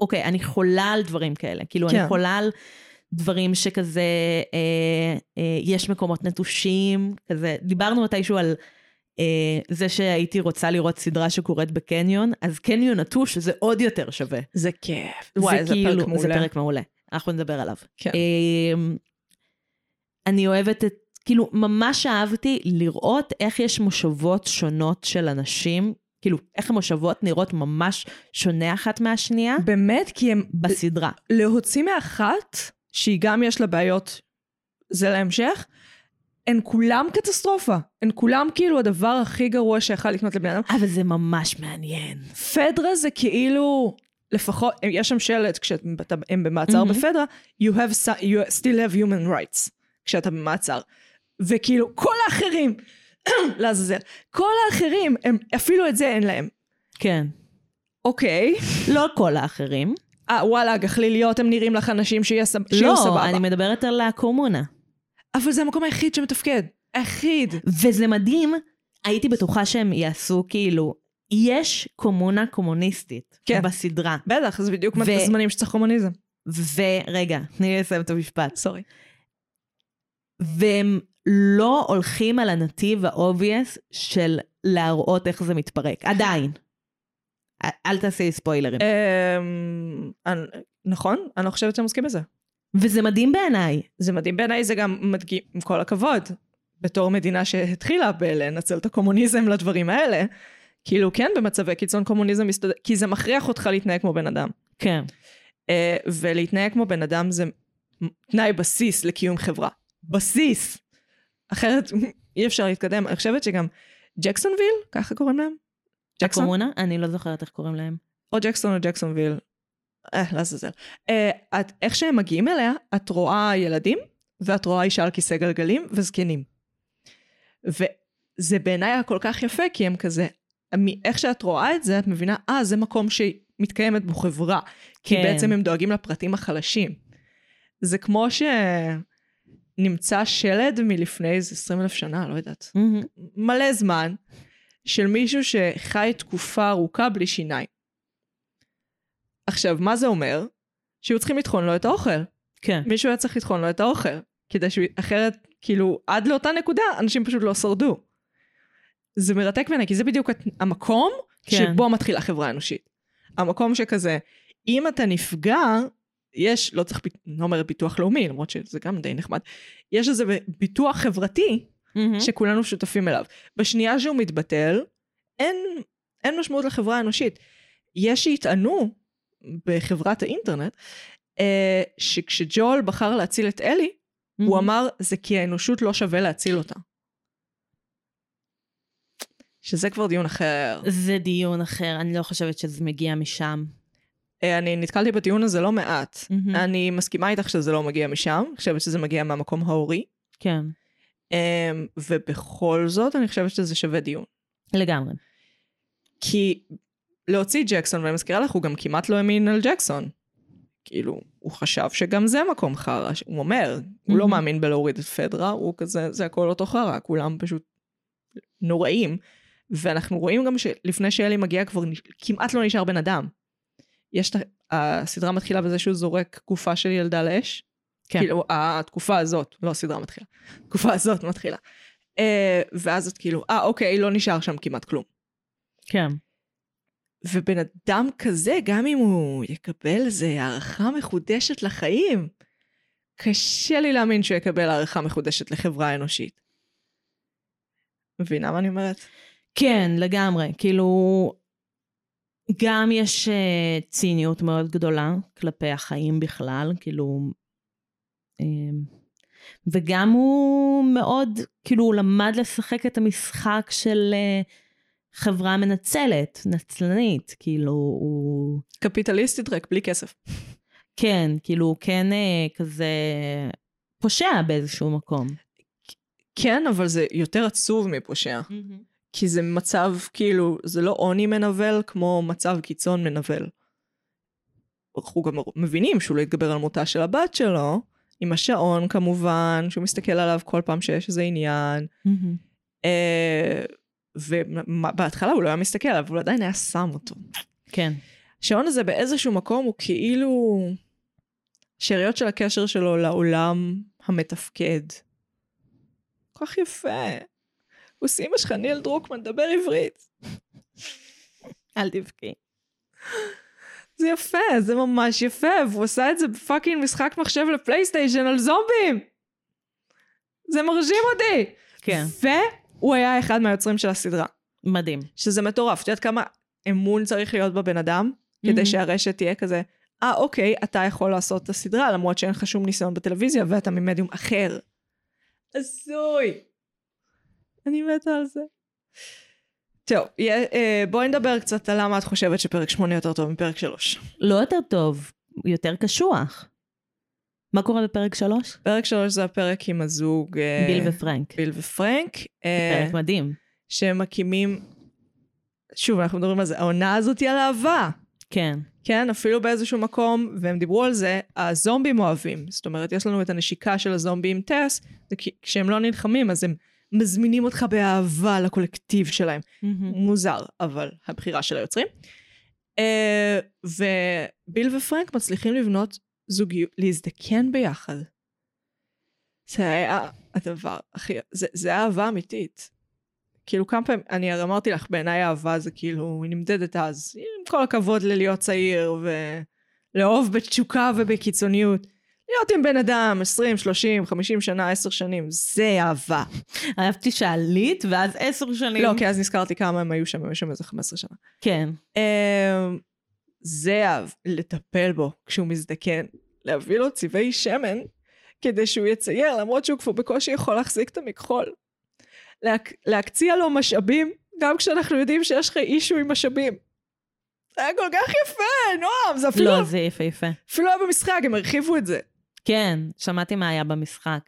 אוקיי, אני חולה על דברים כאלה. כאילו, כן. אני חולה על דברים שכזה, אה, אה, יש מקומות נטושים, כזה, דיברנו מתישהו על אה, זה שהייתי רוצה לראות סדרה שקורית בקניון, אז קניון נטוש זה עוד יותר שווה. זה כיף. זה וואי, זה כאילו, פרק מעולה. זה פרק מעולה. אנחנו נדבר עליו. כן. אמ, אני אוהבת את כאילו, ממש אהבתי לראות איך יש מושבות שונות של אנשים, כאילו, איך המושבות נראות ממש שונה אחת מהשנייה באמת, כי הם... בסדרה. להוציא מאחת, שהיא גם יש לה בעיות, זה להמשך, הן כולם קטסטרופה. הן כולם כאילו הדבר הכי גרוע שיכל לקנות לבן אדם. אבל זה ממש מעניין. פדרה זה כאילו, לפחות, יש שם שלט כשהם במעצר מהמם. בפדרה, you have, you still have human rights, כשאתה במעצר. וכאילו, כל האחרים, [clears throat] לעזאזל, כל האחרים, הם, אפילו את זה אין להם. כן. אוקיי, לא כל האחרים. אה, וואלה, גחליליות, הם נראים לך אנשים שיהיו לא, סבבה. אני מדברת על הקומונה. אבל זה המקום היחיד שמתפקד. היחיד. וזה מדהים, הייתי בטוחה שהם יעשו כאילו, יש קומונה קומוניסטית כן. בסדרה. בטח, זה בדיוק ו- זמנים שצריך קומוניזם. ורגע, תני לי לסיים את המשפט. sorry. והם לא הולכים על הנתיב ה obvious של להראות איך זה מתפרק. עדיין. אל- תעשי ספוילרים. אמ, נכון, אני לא חושבת שהם עוסקים בזה. וזה מדהים בעיניי. זה מדהים בעיניי, זה גם מדגים, עם כל הכבוד, בתור מדינה שהתחילה בלנצל את הקומוניזם לדברים האלה, כאילו כן במצבי קיצון קומוניזם מסתדר, כי זה מכריח אותך להתנהג כמו בן אדם. כן. אה, ולהתנהג כמו בן אדם זה תנאי בסיס לקיום חברה. בסיס! אחרת [laughs] אי אפשר להתקדם. אני חושבת שגם ג'קסונוויל, ככה קוראים להם? ג'קסון? הקומונה? אני לא זוכרת איך קוראים להם. או ג'קסון או ג'קסונוויל. אה, לעזאזל. אה, את- איך שהם מגיעים אליה, את רואה ילדים, ואת רואה אישה על כיסא גלגלים וזקנים. וזה בעיניי היה כל כך יפה, כי הם כזה, מאיך שאת רואה את זה, את מבינה, אה, זה מקום שמתקיימת בו חברה. כי כן. בעצם הם דואגים לפרטים החלשים. זה כמו שנמצא שלד מלפני איזה 20 אלף שנה, לא יודעת. מהמם. מלא זמן, של מישהו שחי תקופה ארוכה בלי שיניים. עכשיו, מה זה אומר? שהיו צריכים לטחון לו את האוכל. כן. מישהו היה צריך לטחון לו את האוכל. כדי שהוא, אחרת, כאילו, עד לאותה נקודה, אנשים פשוט לא שרדו. זה מרתק בעיניי, כי זה בדיוק הת- המקום כן. שבו מתחילה חברה אנושית. המקום שכזה, אם אתה נפגע, יש, לא צריך, לא אומרת ביטוח לאומי, למרות שזה גם די נחמד, יש איזה ביטוח חברתי מהמם. שכולנו שותפים אליו. בשנייה שהוא מתבטל, אין, אין משמעות לחברה האנושית. יש שיטענו בחברת האינטרנט, אה, שכשג'ול בחר להציל את אלי, הוא מהמם. אמר, זה כי האנושות לא שווה להציל אותה. שזה כבר דיון אחר. זה דיון אחר, אני לא חושבת שזה מגיע משם. אה, אני נתקלתי בדיון הזה לא מעט. מהמם. אני מסכימה איתך שזה לא מגיע משם, אני חושבת שזה מגיע מהמקום ההורי. כן, ובכל זאת, אני חושבת שזה שווה דיון. לגמרי. כי להוציא ג'קסון, ואני מזכירה לך, הוא גם כמעט לא האמין על ג'קסון. כאילו, הוא חשב שגם זה מקום חרא, הוא אומר, הוא לא Mhm. מאמין בלהוריד את פדרה, הוא כזה, זה הכל אותו חרא, כולם פשוט נוראים. ואנחנו רואים גם שלפני שאלי מגיע כבר כמעט לא נשאר בן אדם. יש את. הסדרה מתחילה בזה שהוא זורק גופה של ילדה לאש. כן. כאילו, התקופה הזאת, לא הסדרה מתחילה, התקופה הזאת מתחילה. אה, ואז את כאילו, אה, אוקיי, לא נשאר שם כמעט כלום. כן. ובן אדם כזה, גם אם הוא יקבל איזה הערכה מחודשת לחיים, קשה לי להאמין שהוא יקבל הערכה מחודשת לחברה האנושית. מבינה מה אני אומרת? כן, לגמרי. כאילו, גם יש uh, ציניות מאוד גדולה כלפי החיים בכלל, כאילו, וגם הוא מאוד, כאילו, הוא למד לשחק את המשחק של uh, חברה מנצלת, נצלנית, כאילו, הוא... קפיטליסטית רק, בלי כסף. כן, כאילו, הוא כן uh, כזה פושע באיזשהו מקום. כן, אבל זה יותר עצוב מפושע. כי זה מצב, כאילו, זה לא עוני מנבל כמו מצב קיצון מנבל. אנחנו גם מבינים שהוא לא יתגבר על מותה של הבת שלו, עם השעון כמובן, שהוא מסתכל עליו כל פעם שיש איזה עניין. אה, ובהתחלה הוא לא היה מסתכל עליו, אבל הוא עדיין היה שם אותו. כן. השעון הזה באיזשהו מקום הוא כאילו שאריות של הקשר שלו לעולם המתפקד. כל כך יפה. הוא סיימה שלך ניל דרוקמן, דבר עברית. אל תבכי. זה יפה, זה ממש יפה, והוא עשה את זה בפאקינג משחק מחשב לפלייסטיישן על זומבים. זה מרשים אותי. כן, והוא היה אחד מהיוצרים של הסדרה, מדהים. שזה מטורף. את יודעת כמה אמון צריך להיות בבן אדם, כדי מהמם. שהרשת תהיה כזה, אה, אוקיי, אתה יכול לעשות את הסדרה, למרות שאין לך שום ניסיון בטלוויזיה, ואתה ממדיום אחר. הזוי. אני מתה על זה. טוב, אה, בואי נדבר קצת על למה את חושבת שפרק 8 יותר טוב מפרק 3. לא יותר טוב, יותר קשוח. מה קורה בפרק שלוש? פרק 3 זה הפרק עם הזוג... אה, ביל ופרנק. ביל ופרנק. אה, פרק מדהים. שהם מקימים... שוב, אנחנו מדברים על זה, העונה הזאת היא על אהבה. כן. כן, אפילו באיזשהו מקום, והם דיברו על זה, הזומבים אוהבים. זאת אומרת, יש לנו את הנשיקה של הזומבים טס, זה כי כשהם לא נלחמים, אז הם מזמינים אותך באהבה לקולקטיב שלהם. מוזר, אבל הבחירה של היוצרים. אה, וביל ופרנק מצליחים לבנות זוגיות, להזדקן ביחד. זה היה הדבר הכי, זה, זה אהבה אמיתית. כאילו כמה פעמים, אני הרי אמרתי לך, בעיניי אהבה זה כאילו, היא נמדדת אז, עם כל הכבוד ללהיות צעיר ולאהוב בתשוקה ובקיצוניות. להיות עם בן אדם 20, 30, 50 שנה, 10 שנים, זה אהבה. אהבתי שעלית, ואז עשר שנים. לא, כי אז נזכרתי כמה הם היו שם, היו שם איזה 15 שנה. כן. אמ, זה אהב, לטפל בו כשהוא מזדקן, להביא לו צבעי שמן כדי שהוא יצייר, למרות שהוא כבר בקושי יכול להחזיק את המכחול. להק... להקציע לו משאבים, גם כשאנחנו יודעים שיש לך אישו עם משאבים. זה היה כל כך יפה, נועם, זה אפילו, לא, זה יפהפה. אפילו היה במשחק, הם הרחיבו את זה. כן, שמעתי מה היה במשחק.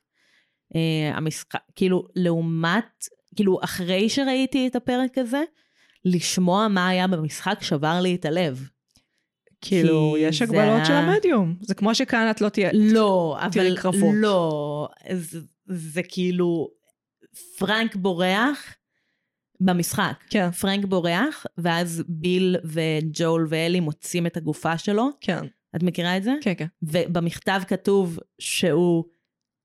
Uh, המשחק, כאילו, לעומת, כאילו, אחרי שראיתי את הפרק הזה, לשמוע מה היה במשחק שבר לי את הלב. כאילו, יש זה הגבלות של היה- המדיום. זה כמו שכאן את לא תהיה... לא, תראי אבל קרבות. לא, זה, זה כאילו, פרנק בורח במשחק. כן, פרנק בורח, ואז ביל וג'ול ואלי מוצאים את הגופה שלו. כן, את מכירה את זה? כן, כן. ובמכתב כתוב שהוא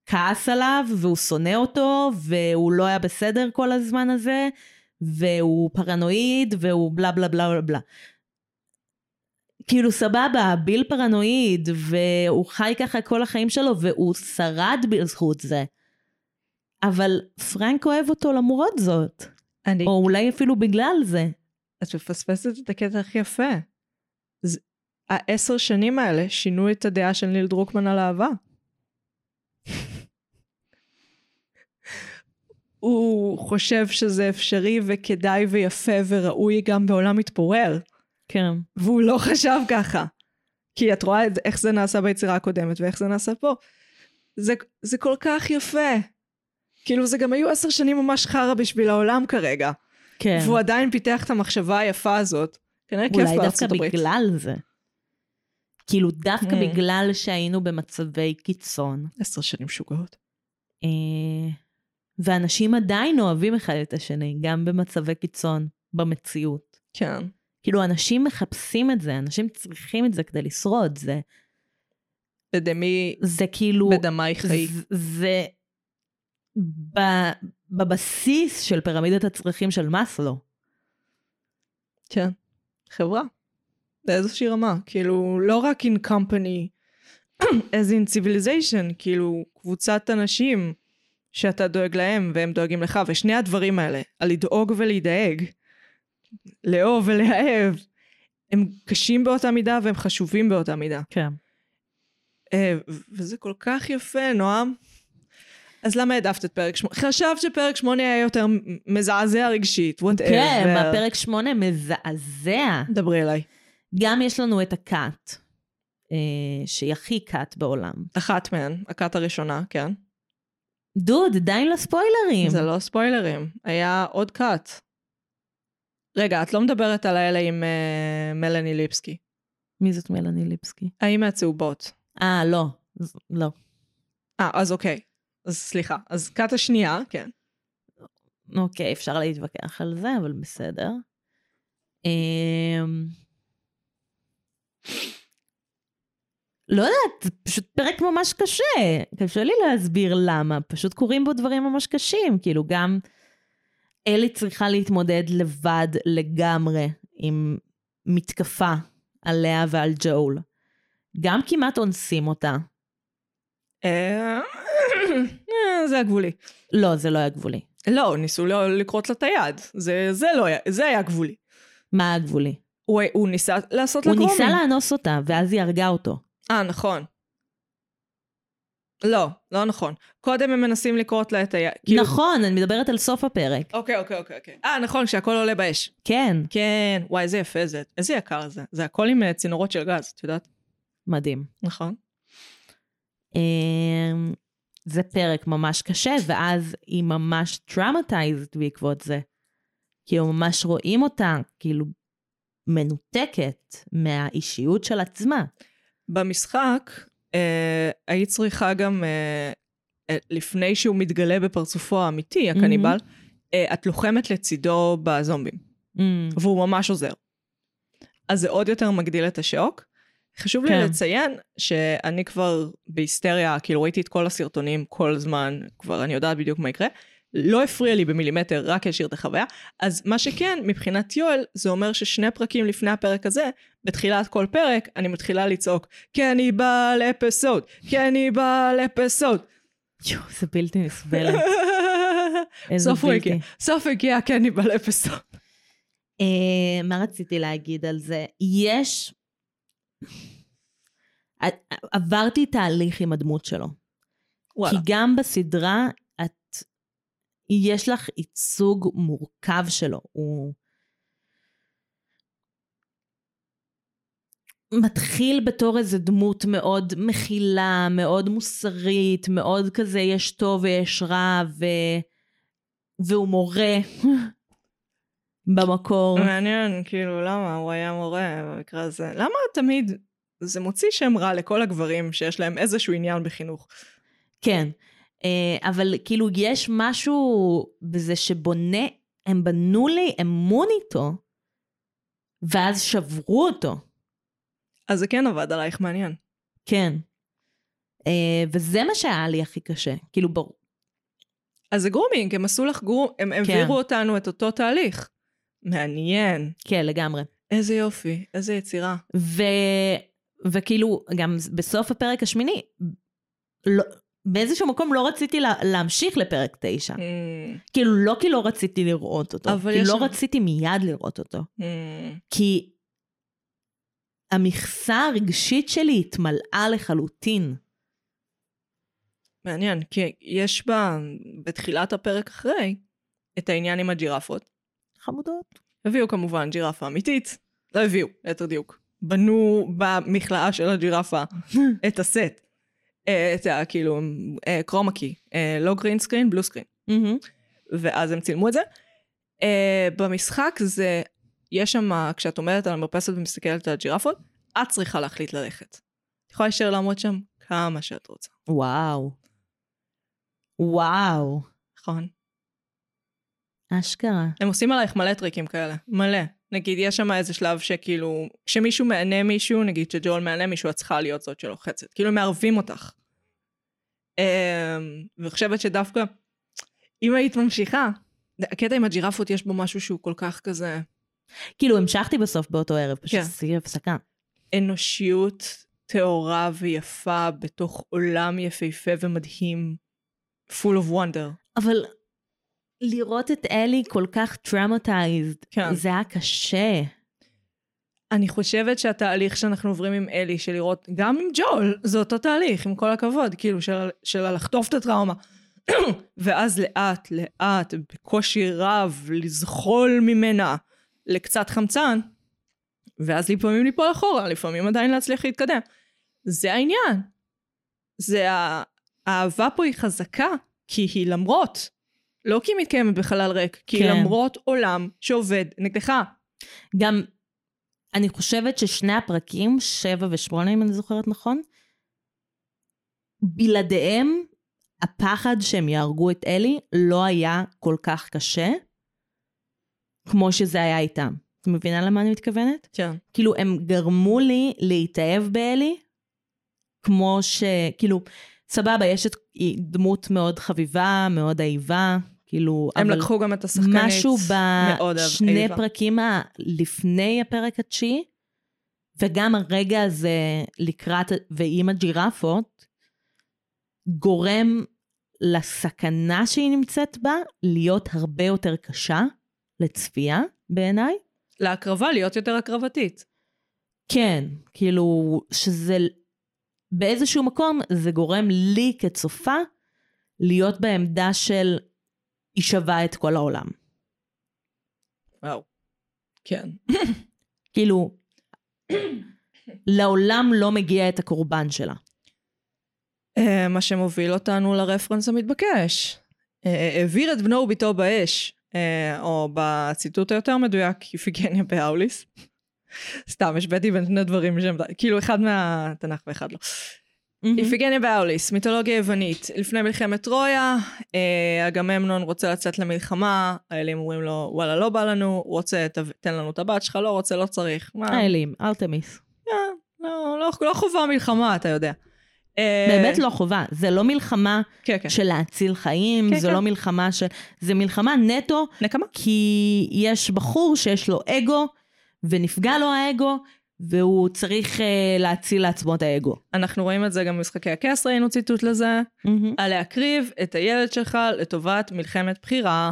כעס עליו, והוא שונא אותו, והוא לא היה בסדר כל הזמן הזה, והוא פרנואיד, והוא בלה בלה בלה בלה בלה. כאילו סבבה, ביל פרנואיד, והוא חי ככה כל החיים שלו, והוא שרד בזכות זה. אבל פרנק אוהב אותו למרות זאת, אני... או אולי אפילו בגלל זה. את מפספסת את הקטע הכי יפה. העשר שנים האלה שינו את הדעה של ניל דרוקמן על אהבה. הוא חושב שזה אפשרי וכדאי ויפה וראוי גם בעולם מתפורר, כן. והוא לא חשב ככה. כי את רואה איך זה נעשה ביצירה הקודמת ואיך זה נעשה פה. זה, זה כל כך יפה. כאילו זה גם היו עשר שנים ממש חרא בשביל העולם כרגע. כן. והוא עדיין פיתח את המחשבה היפה הזאת. כנראה כיף אולי דווקא בארצות הברית. בגלל זה. כאילו דווקא Hmm. בגלל שהיינו במצבי קיצון, עשר שנים משוגעות. אה, ואנשים עדיין אוהבים אחד את השני, גם במצבי קיצון, במציאות. כן. כאילו אנשים מחפשים את זה, אנשים צריכים את זה כדי לשרוד, זה, בדמי, זה כאילו, בדמי חיי. זה, זה ב, בבסיס של פירמידת הצרכים של מאסלו. כן. חברה. באיזושהי רמה. כאילו, לא רק in company, as in civilization, כאילו, קבוצת אנשים שאתה דואג להם והם דואגים לך, ושני הדברים האלה, הלדאוג ולהידאג, לאהוב ולהאהב, הם קשים באותה מידה והם חשובים באותה מידה. כן. אה, וזה כל כך יפה, נועם. אז למה העדפת את פרק שמונה? חשבת שפרק שמונה היה יותר מזעזע רגשית, whatever. כן, בפרק שמונה מזעזע. דברי אליי. גם יש לנו את הכת, אה, שהיא הכי כת בעולם. אחת מהן, הכת הראשונה, כן. דוד, די לספוילרים. זה לא ספוילרים, היה עוד כת. רגע, את לא מדברת על האלה עם uh, מלאני ליפסקי. מי זאת מלאני ליפסקי? האם מהצהובות? אה, לא. ז- לא. אה, אז אוקיי. אז סליחה. אז כת השנייה, כן. אוקיי, אפשר להתווכח על זה, אבל בסדר. אמ, לא יודעת, זה פשוט פרק ממש קשה. קשה לי להסביר למה, פשוט קורים בו דברים ממש קשים. כאילו, גם אלי צריכה להתמודד לבד לגמרי עם מתקפה על לאה ועל ג'ול. גם כמעט אונסים אותה. אה, זה היה גבולי. לא, זה לא היה גבולי. לא, ניסו לכרות לה את היד. זה, זה לא היה, זה היה גבולי. מה היה גבולי? הוא, הוא ניסה לעשות לה הוא grooming. ניסה לאנוס אותה, ואז היא הרגה אותו. אה, נכון. לא, לא נכון. קודם הם מנסים לכרות לה את היד. כאילו- נכון, אני מדברת על סוף הפרק. אוקיי, אוקיי, אוקיי, אוקיי. אה, נכון, כשהכל עולה באש. כן, כן, וואי, איזה יפה זה. איזה יקר זה. זה הכל עם אה, צינורות של גז, את יודעת? מדהים. נכון. אמ, זה פרק ממש קשה, ואז היא ממש טראומטייזד בעקבות זה. כאילו ממש רואים אותה, כאילו, מנותקת מהאישיות של עצמה. במשחק, אה, היית צריכה גם, אה, אה, לפני שהוא מתגלה בפרצופו האמיתי, הקניבל, אה, את לוחמת לצידו בזומבים, אמ, והוא ממש עוזר. אז זה עוד יותר מגדיל את השוק. חשוב לי כן. לציין שאני כבר בהיסטריה, כאילו ראיתי את כל הסרטונים כל הזמן, כבר אני יודעת בדיוק מה יקרה. לא הפריע לי במילימטר, רק השאיר את החוויה. אז מה שכן, מבחינת יואל, זה אומר ששני פרקים לפני הפרק הזה, בתחילת כל פרק, אני מתחילה לצעוק, קניבל אפיסוד, קניבל אפיסוד. יואו, זה בלתי. [laughs] איזה סוף הוא. הגיע, סוף הגיע קניבל אפיסוד. אה, מה רציתי להגיד על זה? יש... עברתי תהליך עם הדמות שלו. כי וואלה. גם בסדרה. יש לך ייצוג מורכב שלו. הוא... מתחיל בתור איזה דמות מאוד מכילה, מאוד מוסרית, מאוד כזה יש טוב ויש רע, ו... והוא מורה [laughs] במקור. מעניין, כאילו, למה הוא היה מורה במקרה הזה? למה תמיד זה מוציא שם רע לכל הגברים שיש להם איזשהו עניין בחינוך? כן, אבל כאילו יש משהו בזה שבונה, הם בנו לי אמון איתו, ואז שברו אותו. אז זה כן עבד עלייך מעניין. כן. אה, וזה מה שהיה לי הכי קשה. כאילו, ברור. אז זה גרומינג, הם עשו לך גרום, הם העבירו אותנו את אותו תהליך. מעניין. כן, לגמרי. איזה יופי, איזה יצירה. ו... וכאילו, גם בסוף הפרק השמיני, לא, באיזשהו מקום לא רציתי לה, להמשיך לפרק תשע. Mm, כאילו, לא כי לא רציתי לראות אותו, כי לא שם- רציתי מיד לראות אותו. mm. כי המכסה הרגשית שלי התמלאה לחלוטין. מעניין, כי יש בה, בתחילת הפרק אחרי, את העניין עם הג'ירפות. חמודות. הביאו כמובן ג'ירפה אמיתית, לא הביאו, ליתר דיוק. בנו במכלאה של הג'ירפה [laughs] את הסט. אה, את ה... כאילו, chroma key. לא green screen, blue screen. ואז הם צילמו את זה. במשחק זה, יש שם, כשאת עומדת על המרפסת ומסתכלת על הג'ירפות, את צריכה להחליט ללכת. את יכולה להישאר לעמוד שם כמה שאת רוצה, וואו. וואו. נכון? אשכרה. הם עושים עלייך מלא טריקים כאלה, מלא. נגיד, יש שם איזה שלב שכאילו, כשמישהו מענה מישהו, נגיד שג'ול מענה מישהו, את צריכה להיות זאת שלוחצת. כאילו, הם מערבים אותך. Um, ואני חושבת שדווקא, אם היית ממשיכה, הקטע עם הג'ירפות יש בו משהו שהוא כל כך כזה כאילו, המשכתי בסוף באותו ערב, פשוט כן. עשיתי הפסקה. אנושיות טהורה ויפה בתוך עולם יפהפה ומדהים, full of wonder. אבל לראות את אלי כל כך טראומטייזד, כן. זה היה קשה. אני חושבת שהתהליך שאנחנו עוברים עם אלי, של לראות, גם עם ג'ול, זה אותו תהליך, עם כל הכבוד, כאילו, של, של לחטוף את הטראומה. [clears throat] ואז לאט, לאט, בקושי רב, לזחול ממנה לקצת חמצן, ואז לפעמים ליפול אחורה, לפעמים עדיין להצליח להתקדם. זה העניין. זה ה... האהבה פה היא חזקה, כי היא למרות, לא כי היא מתקיימת בחלל ריק, כי כן. למרות עולם שעובד נגדך. גם, אני חושבת ששני הפרקים, שבע ושמונה, אם אני זוכרת נכון, בלעדיהם, הפחד שהם יהרגו את אלי לא היה כל כך קשה, כמו שזה היה איתם. את מבינה למה אני מתכוונת? כן. כאילו, הם גרמו לי להתאהב באלי, כמו ש... כאילו, סבבה, יש את... היא דמות מאוד חביבה, מאוד אהיבה, כאילו... הם אבל לקחו גם את השחקנית משהו בשני. פרקים ה- לפני הפרק התשיעי, וגם הרגע הזה לקראת, ועם הג'ירפות, גורם לסכנה שהיא נמצאת בה להיות הרבה יותר קשה לצפייה בעיניי. להקרבה להיות יותר הקרבתית. כן, כאילו, שזה באיזשהו מקום זה גורם לי כצופה להיות בעמדה של היא שווה את כל העולם. וואו. כן. [laughs] כאילו, לעולם לא מגיע את הקורבן שלה. אה, מה שמוביל אותנו לרפרנס המתבקש. אה, העביר את בנו וביתו באש, אה, או בציטוט היותר מדויק, יפיגניה באוליס. סתם, השוויתי בין שני דברים שהם, כאילו אחד מהתנ"ך ואחד לא. איפיגניה באוליס, מיתולוגיה יוונית. לפני מלחמת טרויה, אה, אגממנון רוצה לצאת למלחמה, האלים אומרים לו, וואלה, לא בא לנו, רוצה, תן לנו את הבת שלך, לא רוצה, לא צריך. האלים, ארתמיס. אה, לא, לא, לא חובה מלחמה, אתה יודע. אה, באמת לא חובה, זה לא מלחמה כן, כן. של להציל חיים, כן, זה כן. לא מלחמה של... זה מלחמה נטו, נקמה? כי יש בחור שיש לו אגו, ונפגע לו האגו, והוא צריך uh, להציל לעצמו את האגו. אנחנו רואים את זה גם במשחקי הכס, ראינו ציטוט לזה. על להקריב את הילד שלך לטובת מלחמת בחירה.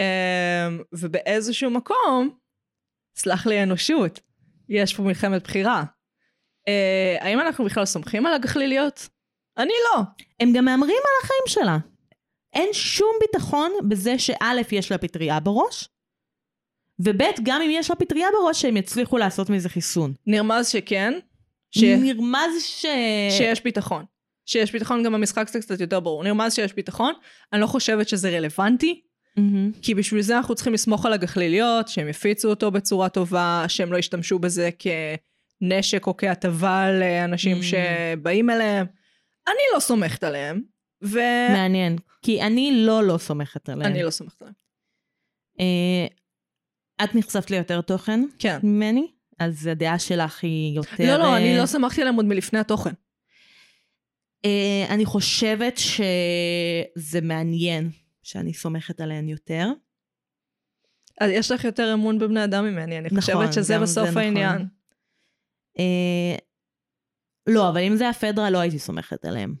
אמ, ובאיזשהו מקום, סלח לי אנושות, יש פה מלחמת בחירה. אה, האם אנחנו בכלל סומכים על הגחליליות? אני לא. הם גם מהמרים על החיים שלה. אין שום ביטחון בזה שא', יש לה פטריה בראש, וב', גם אם יש לה פטריה בראש, שהם יצליחו לעשות מזה חיסון. נרמז שכן, ש... נרמז ש... שיש ביטחון. שיש ביטחון, גם במשחק זה קצת יותר ברור. נרמז שיש ביטחון, אני לא חושבת שזה רלוונטי, מהמם. כי בשביל זה אנחנו צריכים לסמוך על הגחליליות, שהם יפיצו אותו בצורה טובה, שהם לא ישתמשו בזה כנשק או כהטבה לאנשים Mm. שבאים אליהם. אני לא סומכת עליהם, ואני מעניין, כי אני לא לא סומכת עליהם. לא סומכת עליהם. אה, את נחשפת ליותר תוכן כן. ממני, אז הדעה שלך היא יותר... לא, לא, אני אה, לא סמכתי עליהם עוד מלפני התוכן. אה, אני חושבת שזה מעניין שאני סומכת עליהן יותר. אז יש לך יותר אמון בבני אדם ממני, אני נכון, חושבת שזה בסוף נכון. העניין. אה, לא, אבל אם זה היה פדרה, לא הייתי סומכת עליהם.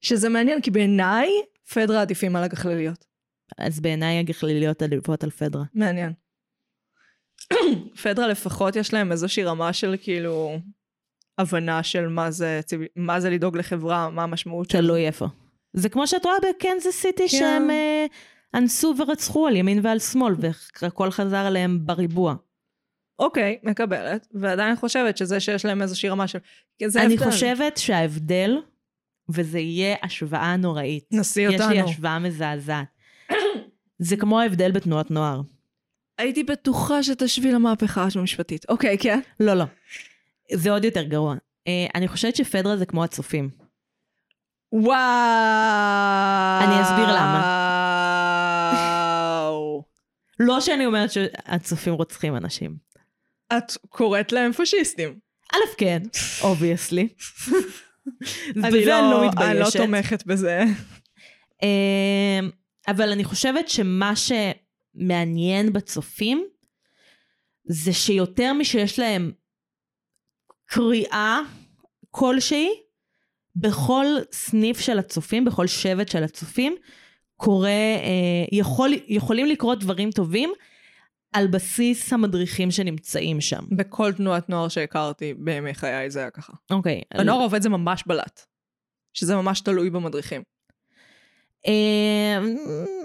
שזה מעניין, כי בעיניי, פדרה עדיפים על הגחליליות. אז בעיניי הגחליליות עדיפות על פדרה. מעניין. [coughs] פדרה לפחות יש להם איזושהי רמה של כאילו הבנה של מה זה, מה זה לדאוג לחברה, מה המשמעות של... תלוי איפה. זה כמו שאת רואה בקנזס סיטי, כן. שהם אה, אנסו ורצחו על ימין ועל שמאל, והכל חזר עליהם בריבוע. אוקיי, מקבלת, ועדיין חושבת שזה שיש להם איזושהי רמה של... אני הבדל. חושבת שההבדל, וזה יהיה השוואה נוראית. נסי יש לי אותנו. השוואה מזעזעת. זה כמו ההבדל בתנועות נוער. הייתי בטוחה שתשווי למהפכה המשפטית. אוקיי, כן. לא, לא. זה עוד יותר גרוע. אה, אני חושבת שפדרה זה כמו הצופים. וואו. אני אסביר למה. לא שאני אומרת שהצופים רוצחים אנשים. את קוראת להם פשיסטים. א', כן, obviously. [laughs] אני בזה אני לא אני לא מתביישת. תומכת בזה. אבל אני חושבת שמה שמעניין בצופים, זה שיותר משיש להם קריאה כלשהי, בכל סניף של הצופים, בכל שבט של הצופים, קורה, אה, יכול, יכולים לקרות דברים טובים על בסיס המדריכים שנמצאים שם. בכל תנועת נוער שהכרתי בימי חיי זה היה ככה. אוקיי. בנוער העובד זה ממש בלט. שזה ממש תלוי במדריכים. אה,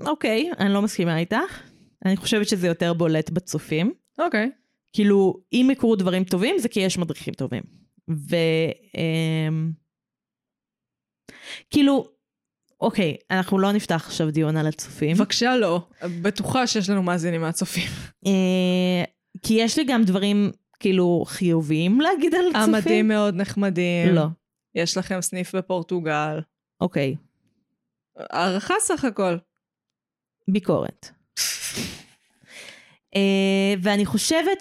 אוקיי, אני לא מסכימה איתך. אני חושבת שזה יותר בולט בצופים. אוקיי. כאילו, אם יקרו דברים טובים, זה כי יש מדריכים טובים. ו... אמ, כאילו, אוקיי, אנחנו לא נפתח עכשיו דיון על הצופים. בבקשה לא. בטוחה שיש לנו מאזינים מהצופים. אה, כי יש לי גם דברים, כאילו, חיוביים להגיד על צופים. המדים מאוד נחמדים. לא. יש לכם סניף בפורטוגל. אוקיי, הערכה סך הכל. ביקורת. אה, ואני חושבת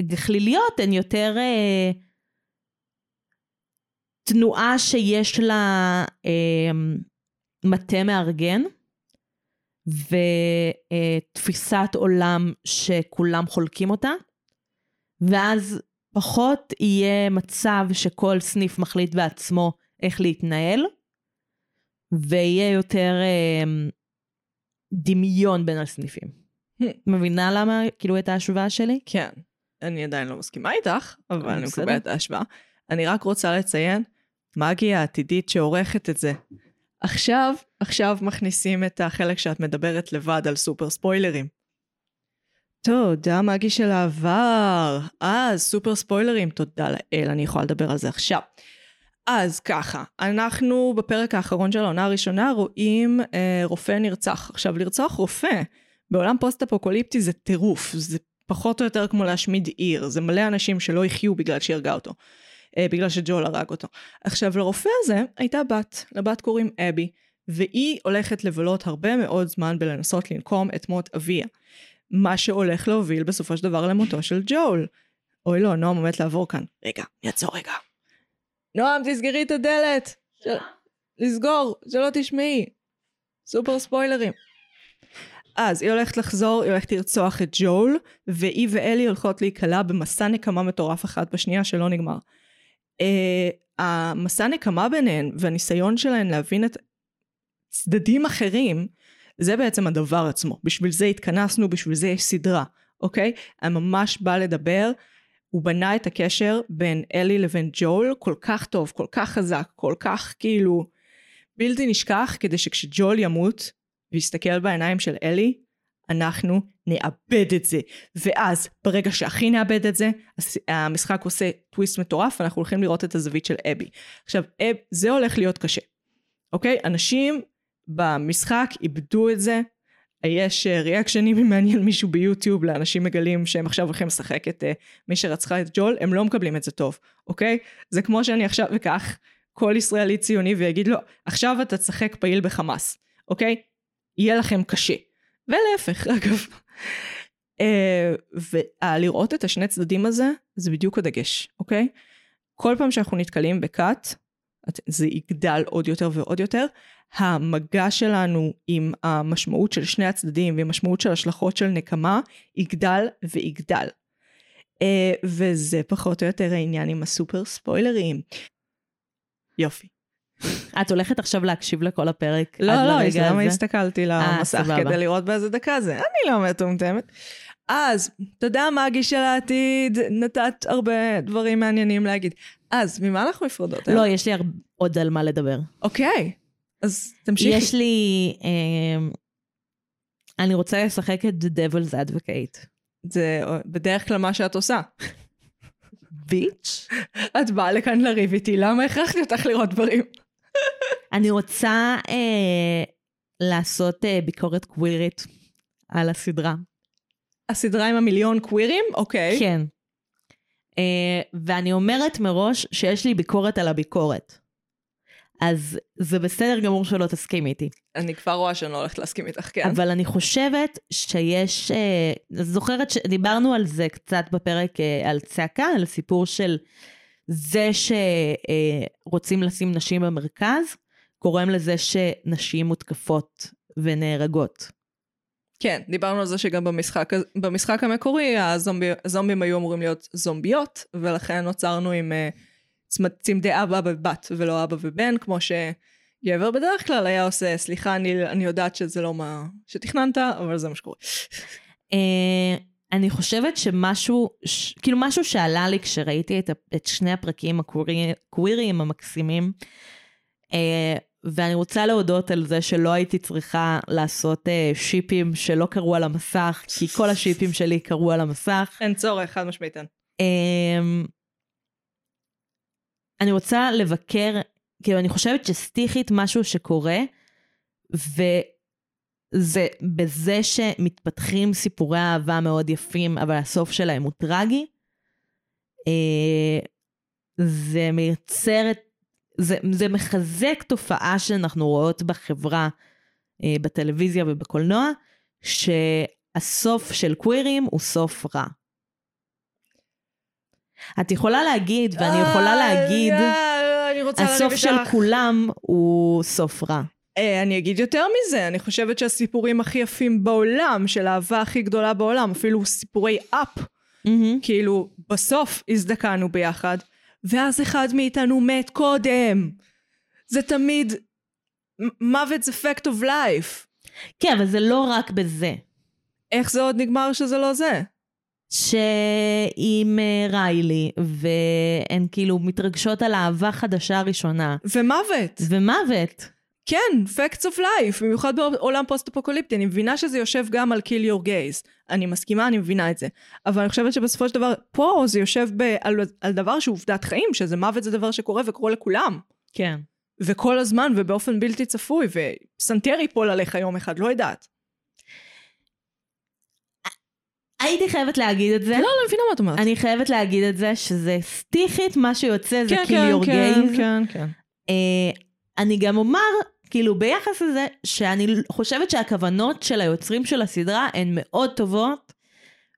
שגחליליות הן יותר אה, תנועה שיש לה אה, מטה מארגן ותפיסת עולם שכולם חולקים אותה, ואז פחות יהיה מצב שכל סניף מחליט בעצמו איך להתנהל, ויהיה יותר אה, דמיון בין הסניפים. Hmm. מבינה למה, כאילו, את ההשוואה שלי? כן. אני עדיין לא מסכימה איתך, אבל אה, אני. מקבלת את ההשוואה. אני רק רוצה לציין, מגי העתידית שעורכת את זה. עכשיו, עכשיו מכניסים את החלק שאת מדברת לבד על סופר ספוילרים. תודה, מגי של העבר. אז, סופר ספוילרים, תודה לאל, אני יכולה לדבר על זה עכשיו. אז ככה, אנחנו בפרק האחרון של העונה הראשונה רואים אה, רופא נרצח. עכשיו, לרצוח רופא בעולם פוסט-אפוקוליפטי זה טירוף, זה פחות או יותר כמו להשמיד עיר, זה מלא אנשים שלא יחיו בגלל שהרגה אותו, אה, בגלל שג'ול הרג אותו. עכשיו, לרופא הזה הייתה בת, לבת קוראים אבי, והיא הולכת לבלות הרבה מאוד זמן בלנסות לנקום את מות אביה. מה שהולך להוביל בסופו של דבר למותו של ג'ול. אוי לא, נועם עומדת לעבור כאן. רגע, אני אעצור רגע. נועם, תסגרי את הדלת. של... לסגור, שלא תשמעי. סופר ספוילרים. אז היא הולכת לחזור, היא הולכת לרצוח את ג'ול, והיא ואלי הולכות להיקלע במסע נקמה מטורף אחת בשנייה שלא נגמר. Uh, המסע נקמה ביניהן והניסיון שלהן להבין את צדדים אחרים, זה בעצם הדבר עצמו. בשביל זה התכנסנו, בשביל זה יש סדרה, אוקיי? אני ממש בא לדבר. הוא בנה את הקשר בין אלי לבין ג'ול כל כך טוב, כל כך חזק, כל כך כאילו בלתי נשכח, כדי שכשג'ול ימות ויסתכל בעיניים של אלי, אנחנו נאבד את זה. ואז, ברגע שהכי נאבד את זה, המשחק עושה טוויסט מטורף, ואנחנו הולכים לראות את הזווית של אבי. עכשיו, אב, זה הולך להיות קשה, אוקיי? אנשים במשחק איבדו את זה. יש אה, ריאקשנים, אם מעניין מישהו ביוטיוב, לאנשים מגלים שהם עכשיו הולכים לשחק את uh, מי שרצחה את ג'ול, הם לא מקבלים את זה טוב, אוקיי? זה כמו שאני עכשיו אקח כל ישראלי ציוני ויגיד לו, עכשיו אתה תשחק פעיל בחמאס, אוקיי? יהיה לכם קשה. ולהפך, [laughs] אגב. uh, ולראות את השני צדדים הזה, זה בדיוק הדגש, אוקיי? כל פעם שאנחנו נתקלים בכת, זה יגדל עוד יותר ועוד יותר. המגע שלנו עם המשמעות של שני הצדדים ועם משמעות של השלכות של נקמה יגדל ויגדל. Uh, וזה פחות או יותר העניין עם הסופר ספוילרים. יופי. את הולכת עכשיו להקשיב לכל הפרק לא, לא, לרגע למה הזה? הסתכלתי למסך סבבה. כדי לראות באיזה דקה זה? אני לא מטומטמת. אז, תודה מגי של העתיד, נתת הרבה דברים מעניינים להגיד. אז, ממה אנחנו נפרדות? לא, יש לי הר- עוד על מה לדבר. אוקיי, אז תמשיכי. יש לי... אה, אני רוצה לשחק את The Devil's Advocate. זה בדרך כלל מה שאת עושה. ביץ'? את באה לכאן לריב איתי, למה הכרחתי אותך לראות דברים? אני רוצה אה, לעשות אה, ביקורת קווירית על הסדרה. הסדרה עם המיליון קווירים? אוקיי. כן. אה, ואני אומרת מראש שיש לי ביקורת על הביקורת. אז זה בסדר גמור שלא תסכים איתי. אני כבר רואה שאני לא הולכת להסכים איתך, כן. אבל אני חושבת שיש... אה, זוכרת שדיברנו על זה קצת בפרק אה, על צעקה, על הסיפור של זה שרוצים לשים נשים במרכז, גורם לזה שנשים מותקפות ונהרגות. כן, דיברנו על זה שגם במשחק, במשחק המקורי הזומבי, הזומבים היו אמורים להיות זומביות, ולכן נוצרנו עם uh, צמד, צמדי אבא ובת ולא אבא ובן, כמו שגבר בדרך כלל היה עושה, סליחה, אני, אני יודעת שזה לא מה שתכננת, אבל זה מה שקורה. אה, אני חושבת שמשהו, ש, כאילו משהו שעלה לי כשראיתי את, את שני הפרקים הקווירי- הקוויריים המקסימים, אה, ואני רוצה להודות על זה שלא הייתי צריכה לעשות אה, שיפים שלא קרו על המסך, כי כל השיפים שלי קרו על המסך. אין צורך, חד משמעית אין. אמ, אני רוצה לבקר, כאילו אני חושבת שסטיחית משהו שקורה, וזה בזה שמתפתחים סיפורי אהבה מאוד יפים, אבל הסוף שלהם הוא טרגי. אה, זה מייצר את, זה, זה מחזק תופעה שאנחנו רואות בחברה, אה, בטלוויזיה ובקולנוע, שהסוף של קווירים הוא סוף רע. את יכולה להגיד, ואני יכולה להגיד, אה, אני רוצה לריב הסוף של. כולם הוא סוף רע. אה, אני אגיד יותר מזה, אני חושבת שהסיפורים הכי יפים בעולם, של האהבה הכי גדולה בעולם, אפילו סיפורי אפ. כאילו, בסוף הזדקנו ביחד, ואז אחד מאיתנו מת קודם. זה תמיד מוות זה fact of life. כן, אבל זה לא רק בזה. איך זה עוד נגמר שזה לא זה? שעם אה, ריילי, והן כאילו מתרגשות על אהבה חדשה ראשונה. ומוות. ומוות. כן, facts of life, במיוחד בעולם פוסט-אפוקוליפטי. אני מבינה שזה יושב גם על kill your gays. אני מסכימה, אני מבינה את זה. אבל אני חושבת שבסופו של דבר, פה זה יושב ב- על, על דבר שהוא עובדת חיים, שזה מוות זה דבר שקורה וקורה לכולם. כן. וכל הזמן ובאופן בלתי צפוי, ופסנתר ייפול עליך יום אחד, לא יודעת. הייתי חייבת להגיד את זה. לא, לא מבינה מה את אומרת. אני חייבת להגיד את זה, שזה סטיחית, מה שיוצא זה כן, kill כן, your כן, gaze. כן, כן. אה, אני גם אומר, כאילו ביחס לזה, שאני חושבת שהכוונות של היוצרים של הסדרה הן מאוד טובות,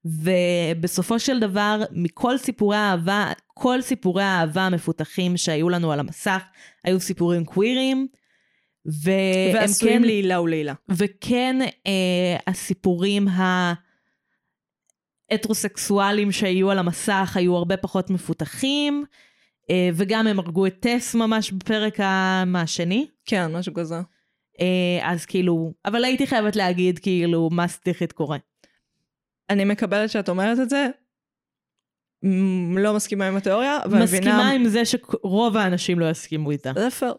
ובסופו של דבר, מכל סיפורי האהבה, כל סיפורי האהבה המפותחים שהיו לנו על המסך, היו סיפורים קווירים, והם ועשויים כן, לעילה ולעילה. וכן אה, הסיפורים ההטרוסקסואליים שהיו על המסך היו הרבה פחות מפותחים, וגם הם הרגו את טס ממש בפרק השני. כן, משהו כזה. אה, אז כאילו, אבל הייתי חייבת להגיד כאילו מה סטיחית קורה. אני מקבלת שאת אומרת את זה. לא מסכימה עם התיאוריה, אבל מסכימה מבינה... עם זה שרוב האנשים לא יסכימו איתה. זה פייר.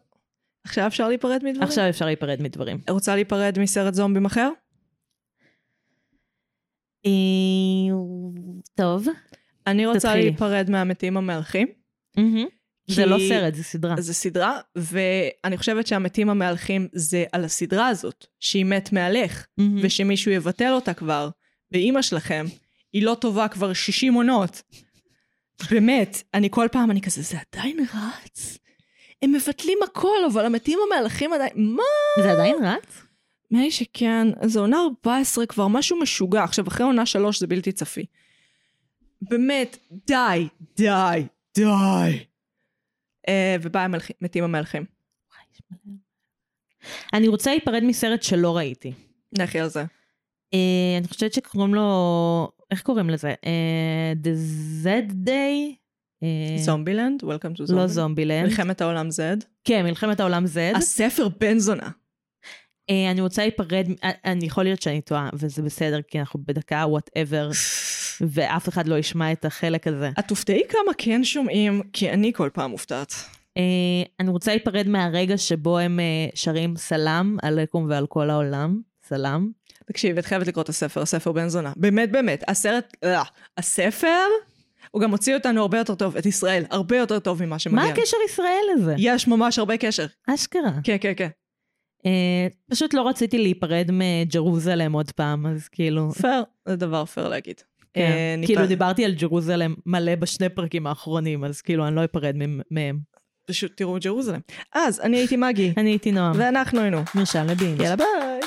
עכשיו אפשר להיפרד מדברים? עכשיו אפשר להיפרד מדברים. רוצה להיפרד מסרט זומבים אחר? אה, טוב. אני רוצה תתחילי. להיפרד מהמתים המהלכים. זה כי- לא סרט, זה סדרה. זה סדרה, ואני חושבת שהמתים המהלכים זה על הסדרה הזאת, שהיא מת מהלך, מהמם. ושמישהו יבטל אותה כבר, ואימא שלכם, היא לא טובה כבר 60 עונות. באמת, אני כל פעם, אני כזה, זה עדיין רץ? הם מבטלים הכל, אבל המתים המהלכים עדיין, מה? זה עדיין רץ? נראה לי שכן, זה עונה 14 כבר, משהו משוגע. עכשיו, אחרי עונה 3 זה בלתי צפי. באמת, די, די, די. אה, המלכים, מתים המלכים. אני רוצה להיפרד מסרט שלא ראיתי. לכי על זה. אה, אני חושבת שקוראים לו, איך קוראים לזה? אה, The Z Day? זומבילנד? Welcome to לא זומבילנד. זומבילנד. מלחמת העולם Z. כן, מלחמת העולם Z. הספר בן זונה. אני רוצה להיפרד, אני יכול להיות שאני טועה, וזה בסדר, כי אנחנו בדקה whatever, [laughs] ואף אחד לא ישמע את החלק הזה. את תופתעי כמה כן שומעים, כי אני כל פעם מופתעת. אה, אני רוצה להיפרד מהרגע שבו הם אה, שרים סלאם עליכום ועל כל העולם. סלאם. תקשיבי, את חייבת לקרוא את הספר, הספר בן זונה. באמת, באמת. הסרט, אה, הספר, הוא גם הוציא אותנו הרבה יותר טוב, את ישראל, הרבה יותר טוב ממה שמגיע. מה הקשר ישראל לזה? יש ממש הרבה קשר. אשכרה. כן, כן, כן. אה, פשוט לא רציתי להיפרד מג'רוזלם עוד פעם, אז כאילו... פייר, זה דבר פייר להגיד. כן. אה, כאילו דיברתי על ג'רוזלם מלא בשני פרקים האחרונים, אז כאילו אני לא אפרד מהם. פשוט תראו ג'רוזלם. אז, אני הייתי מגי, [laughs] אני הייתי נועם. ואנחנו היינו. מרשם לבינג'. יאללה ביי.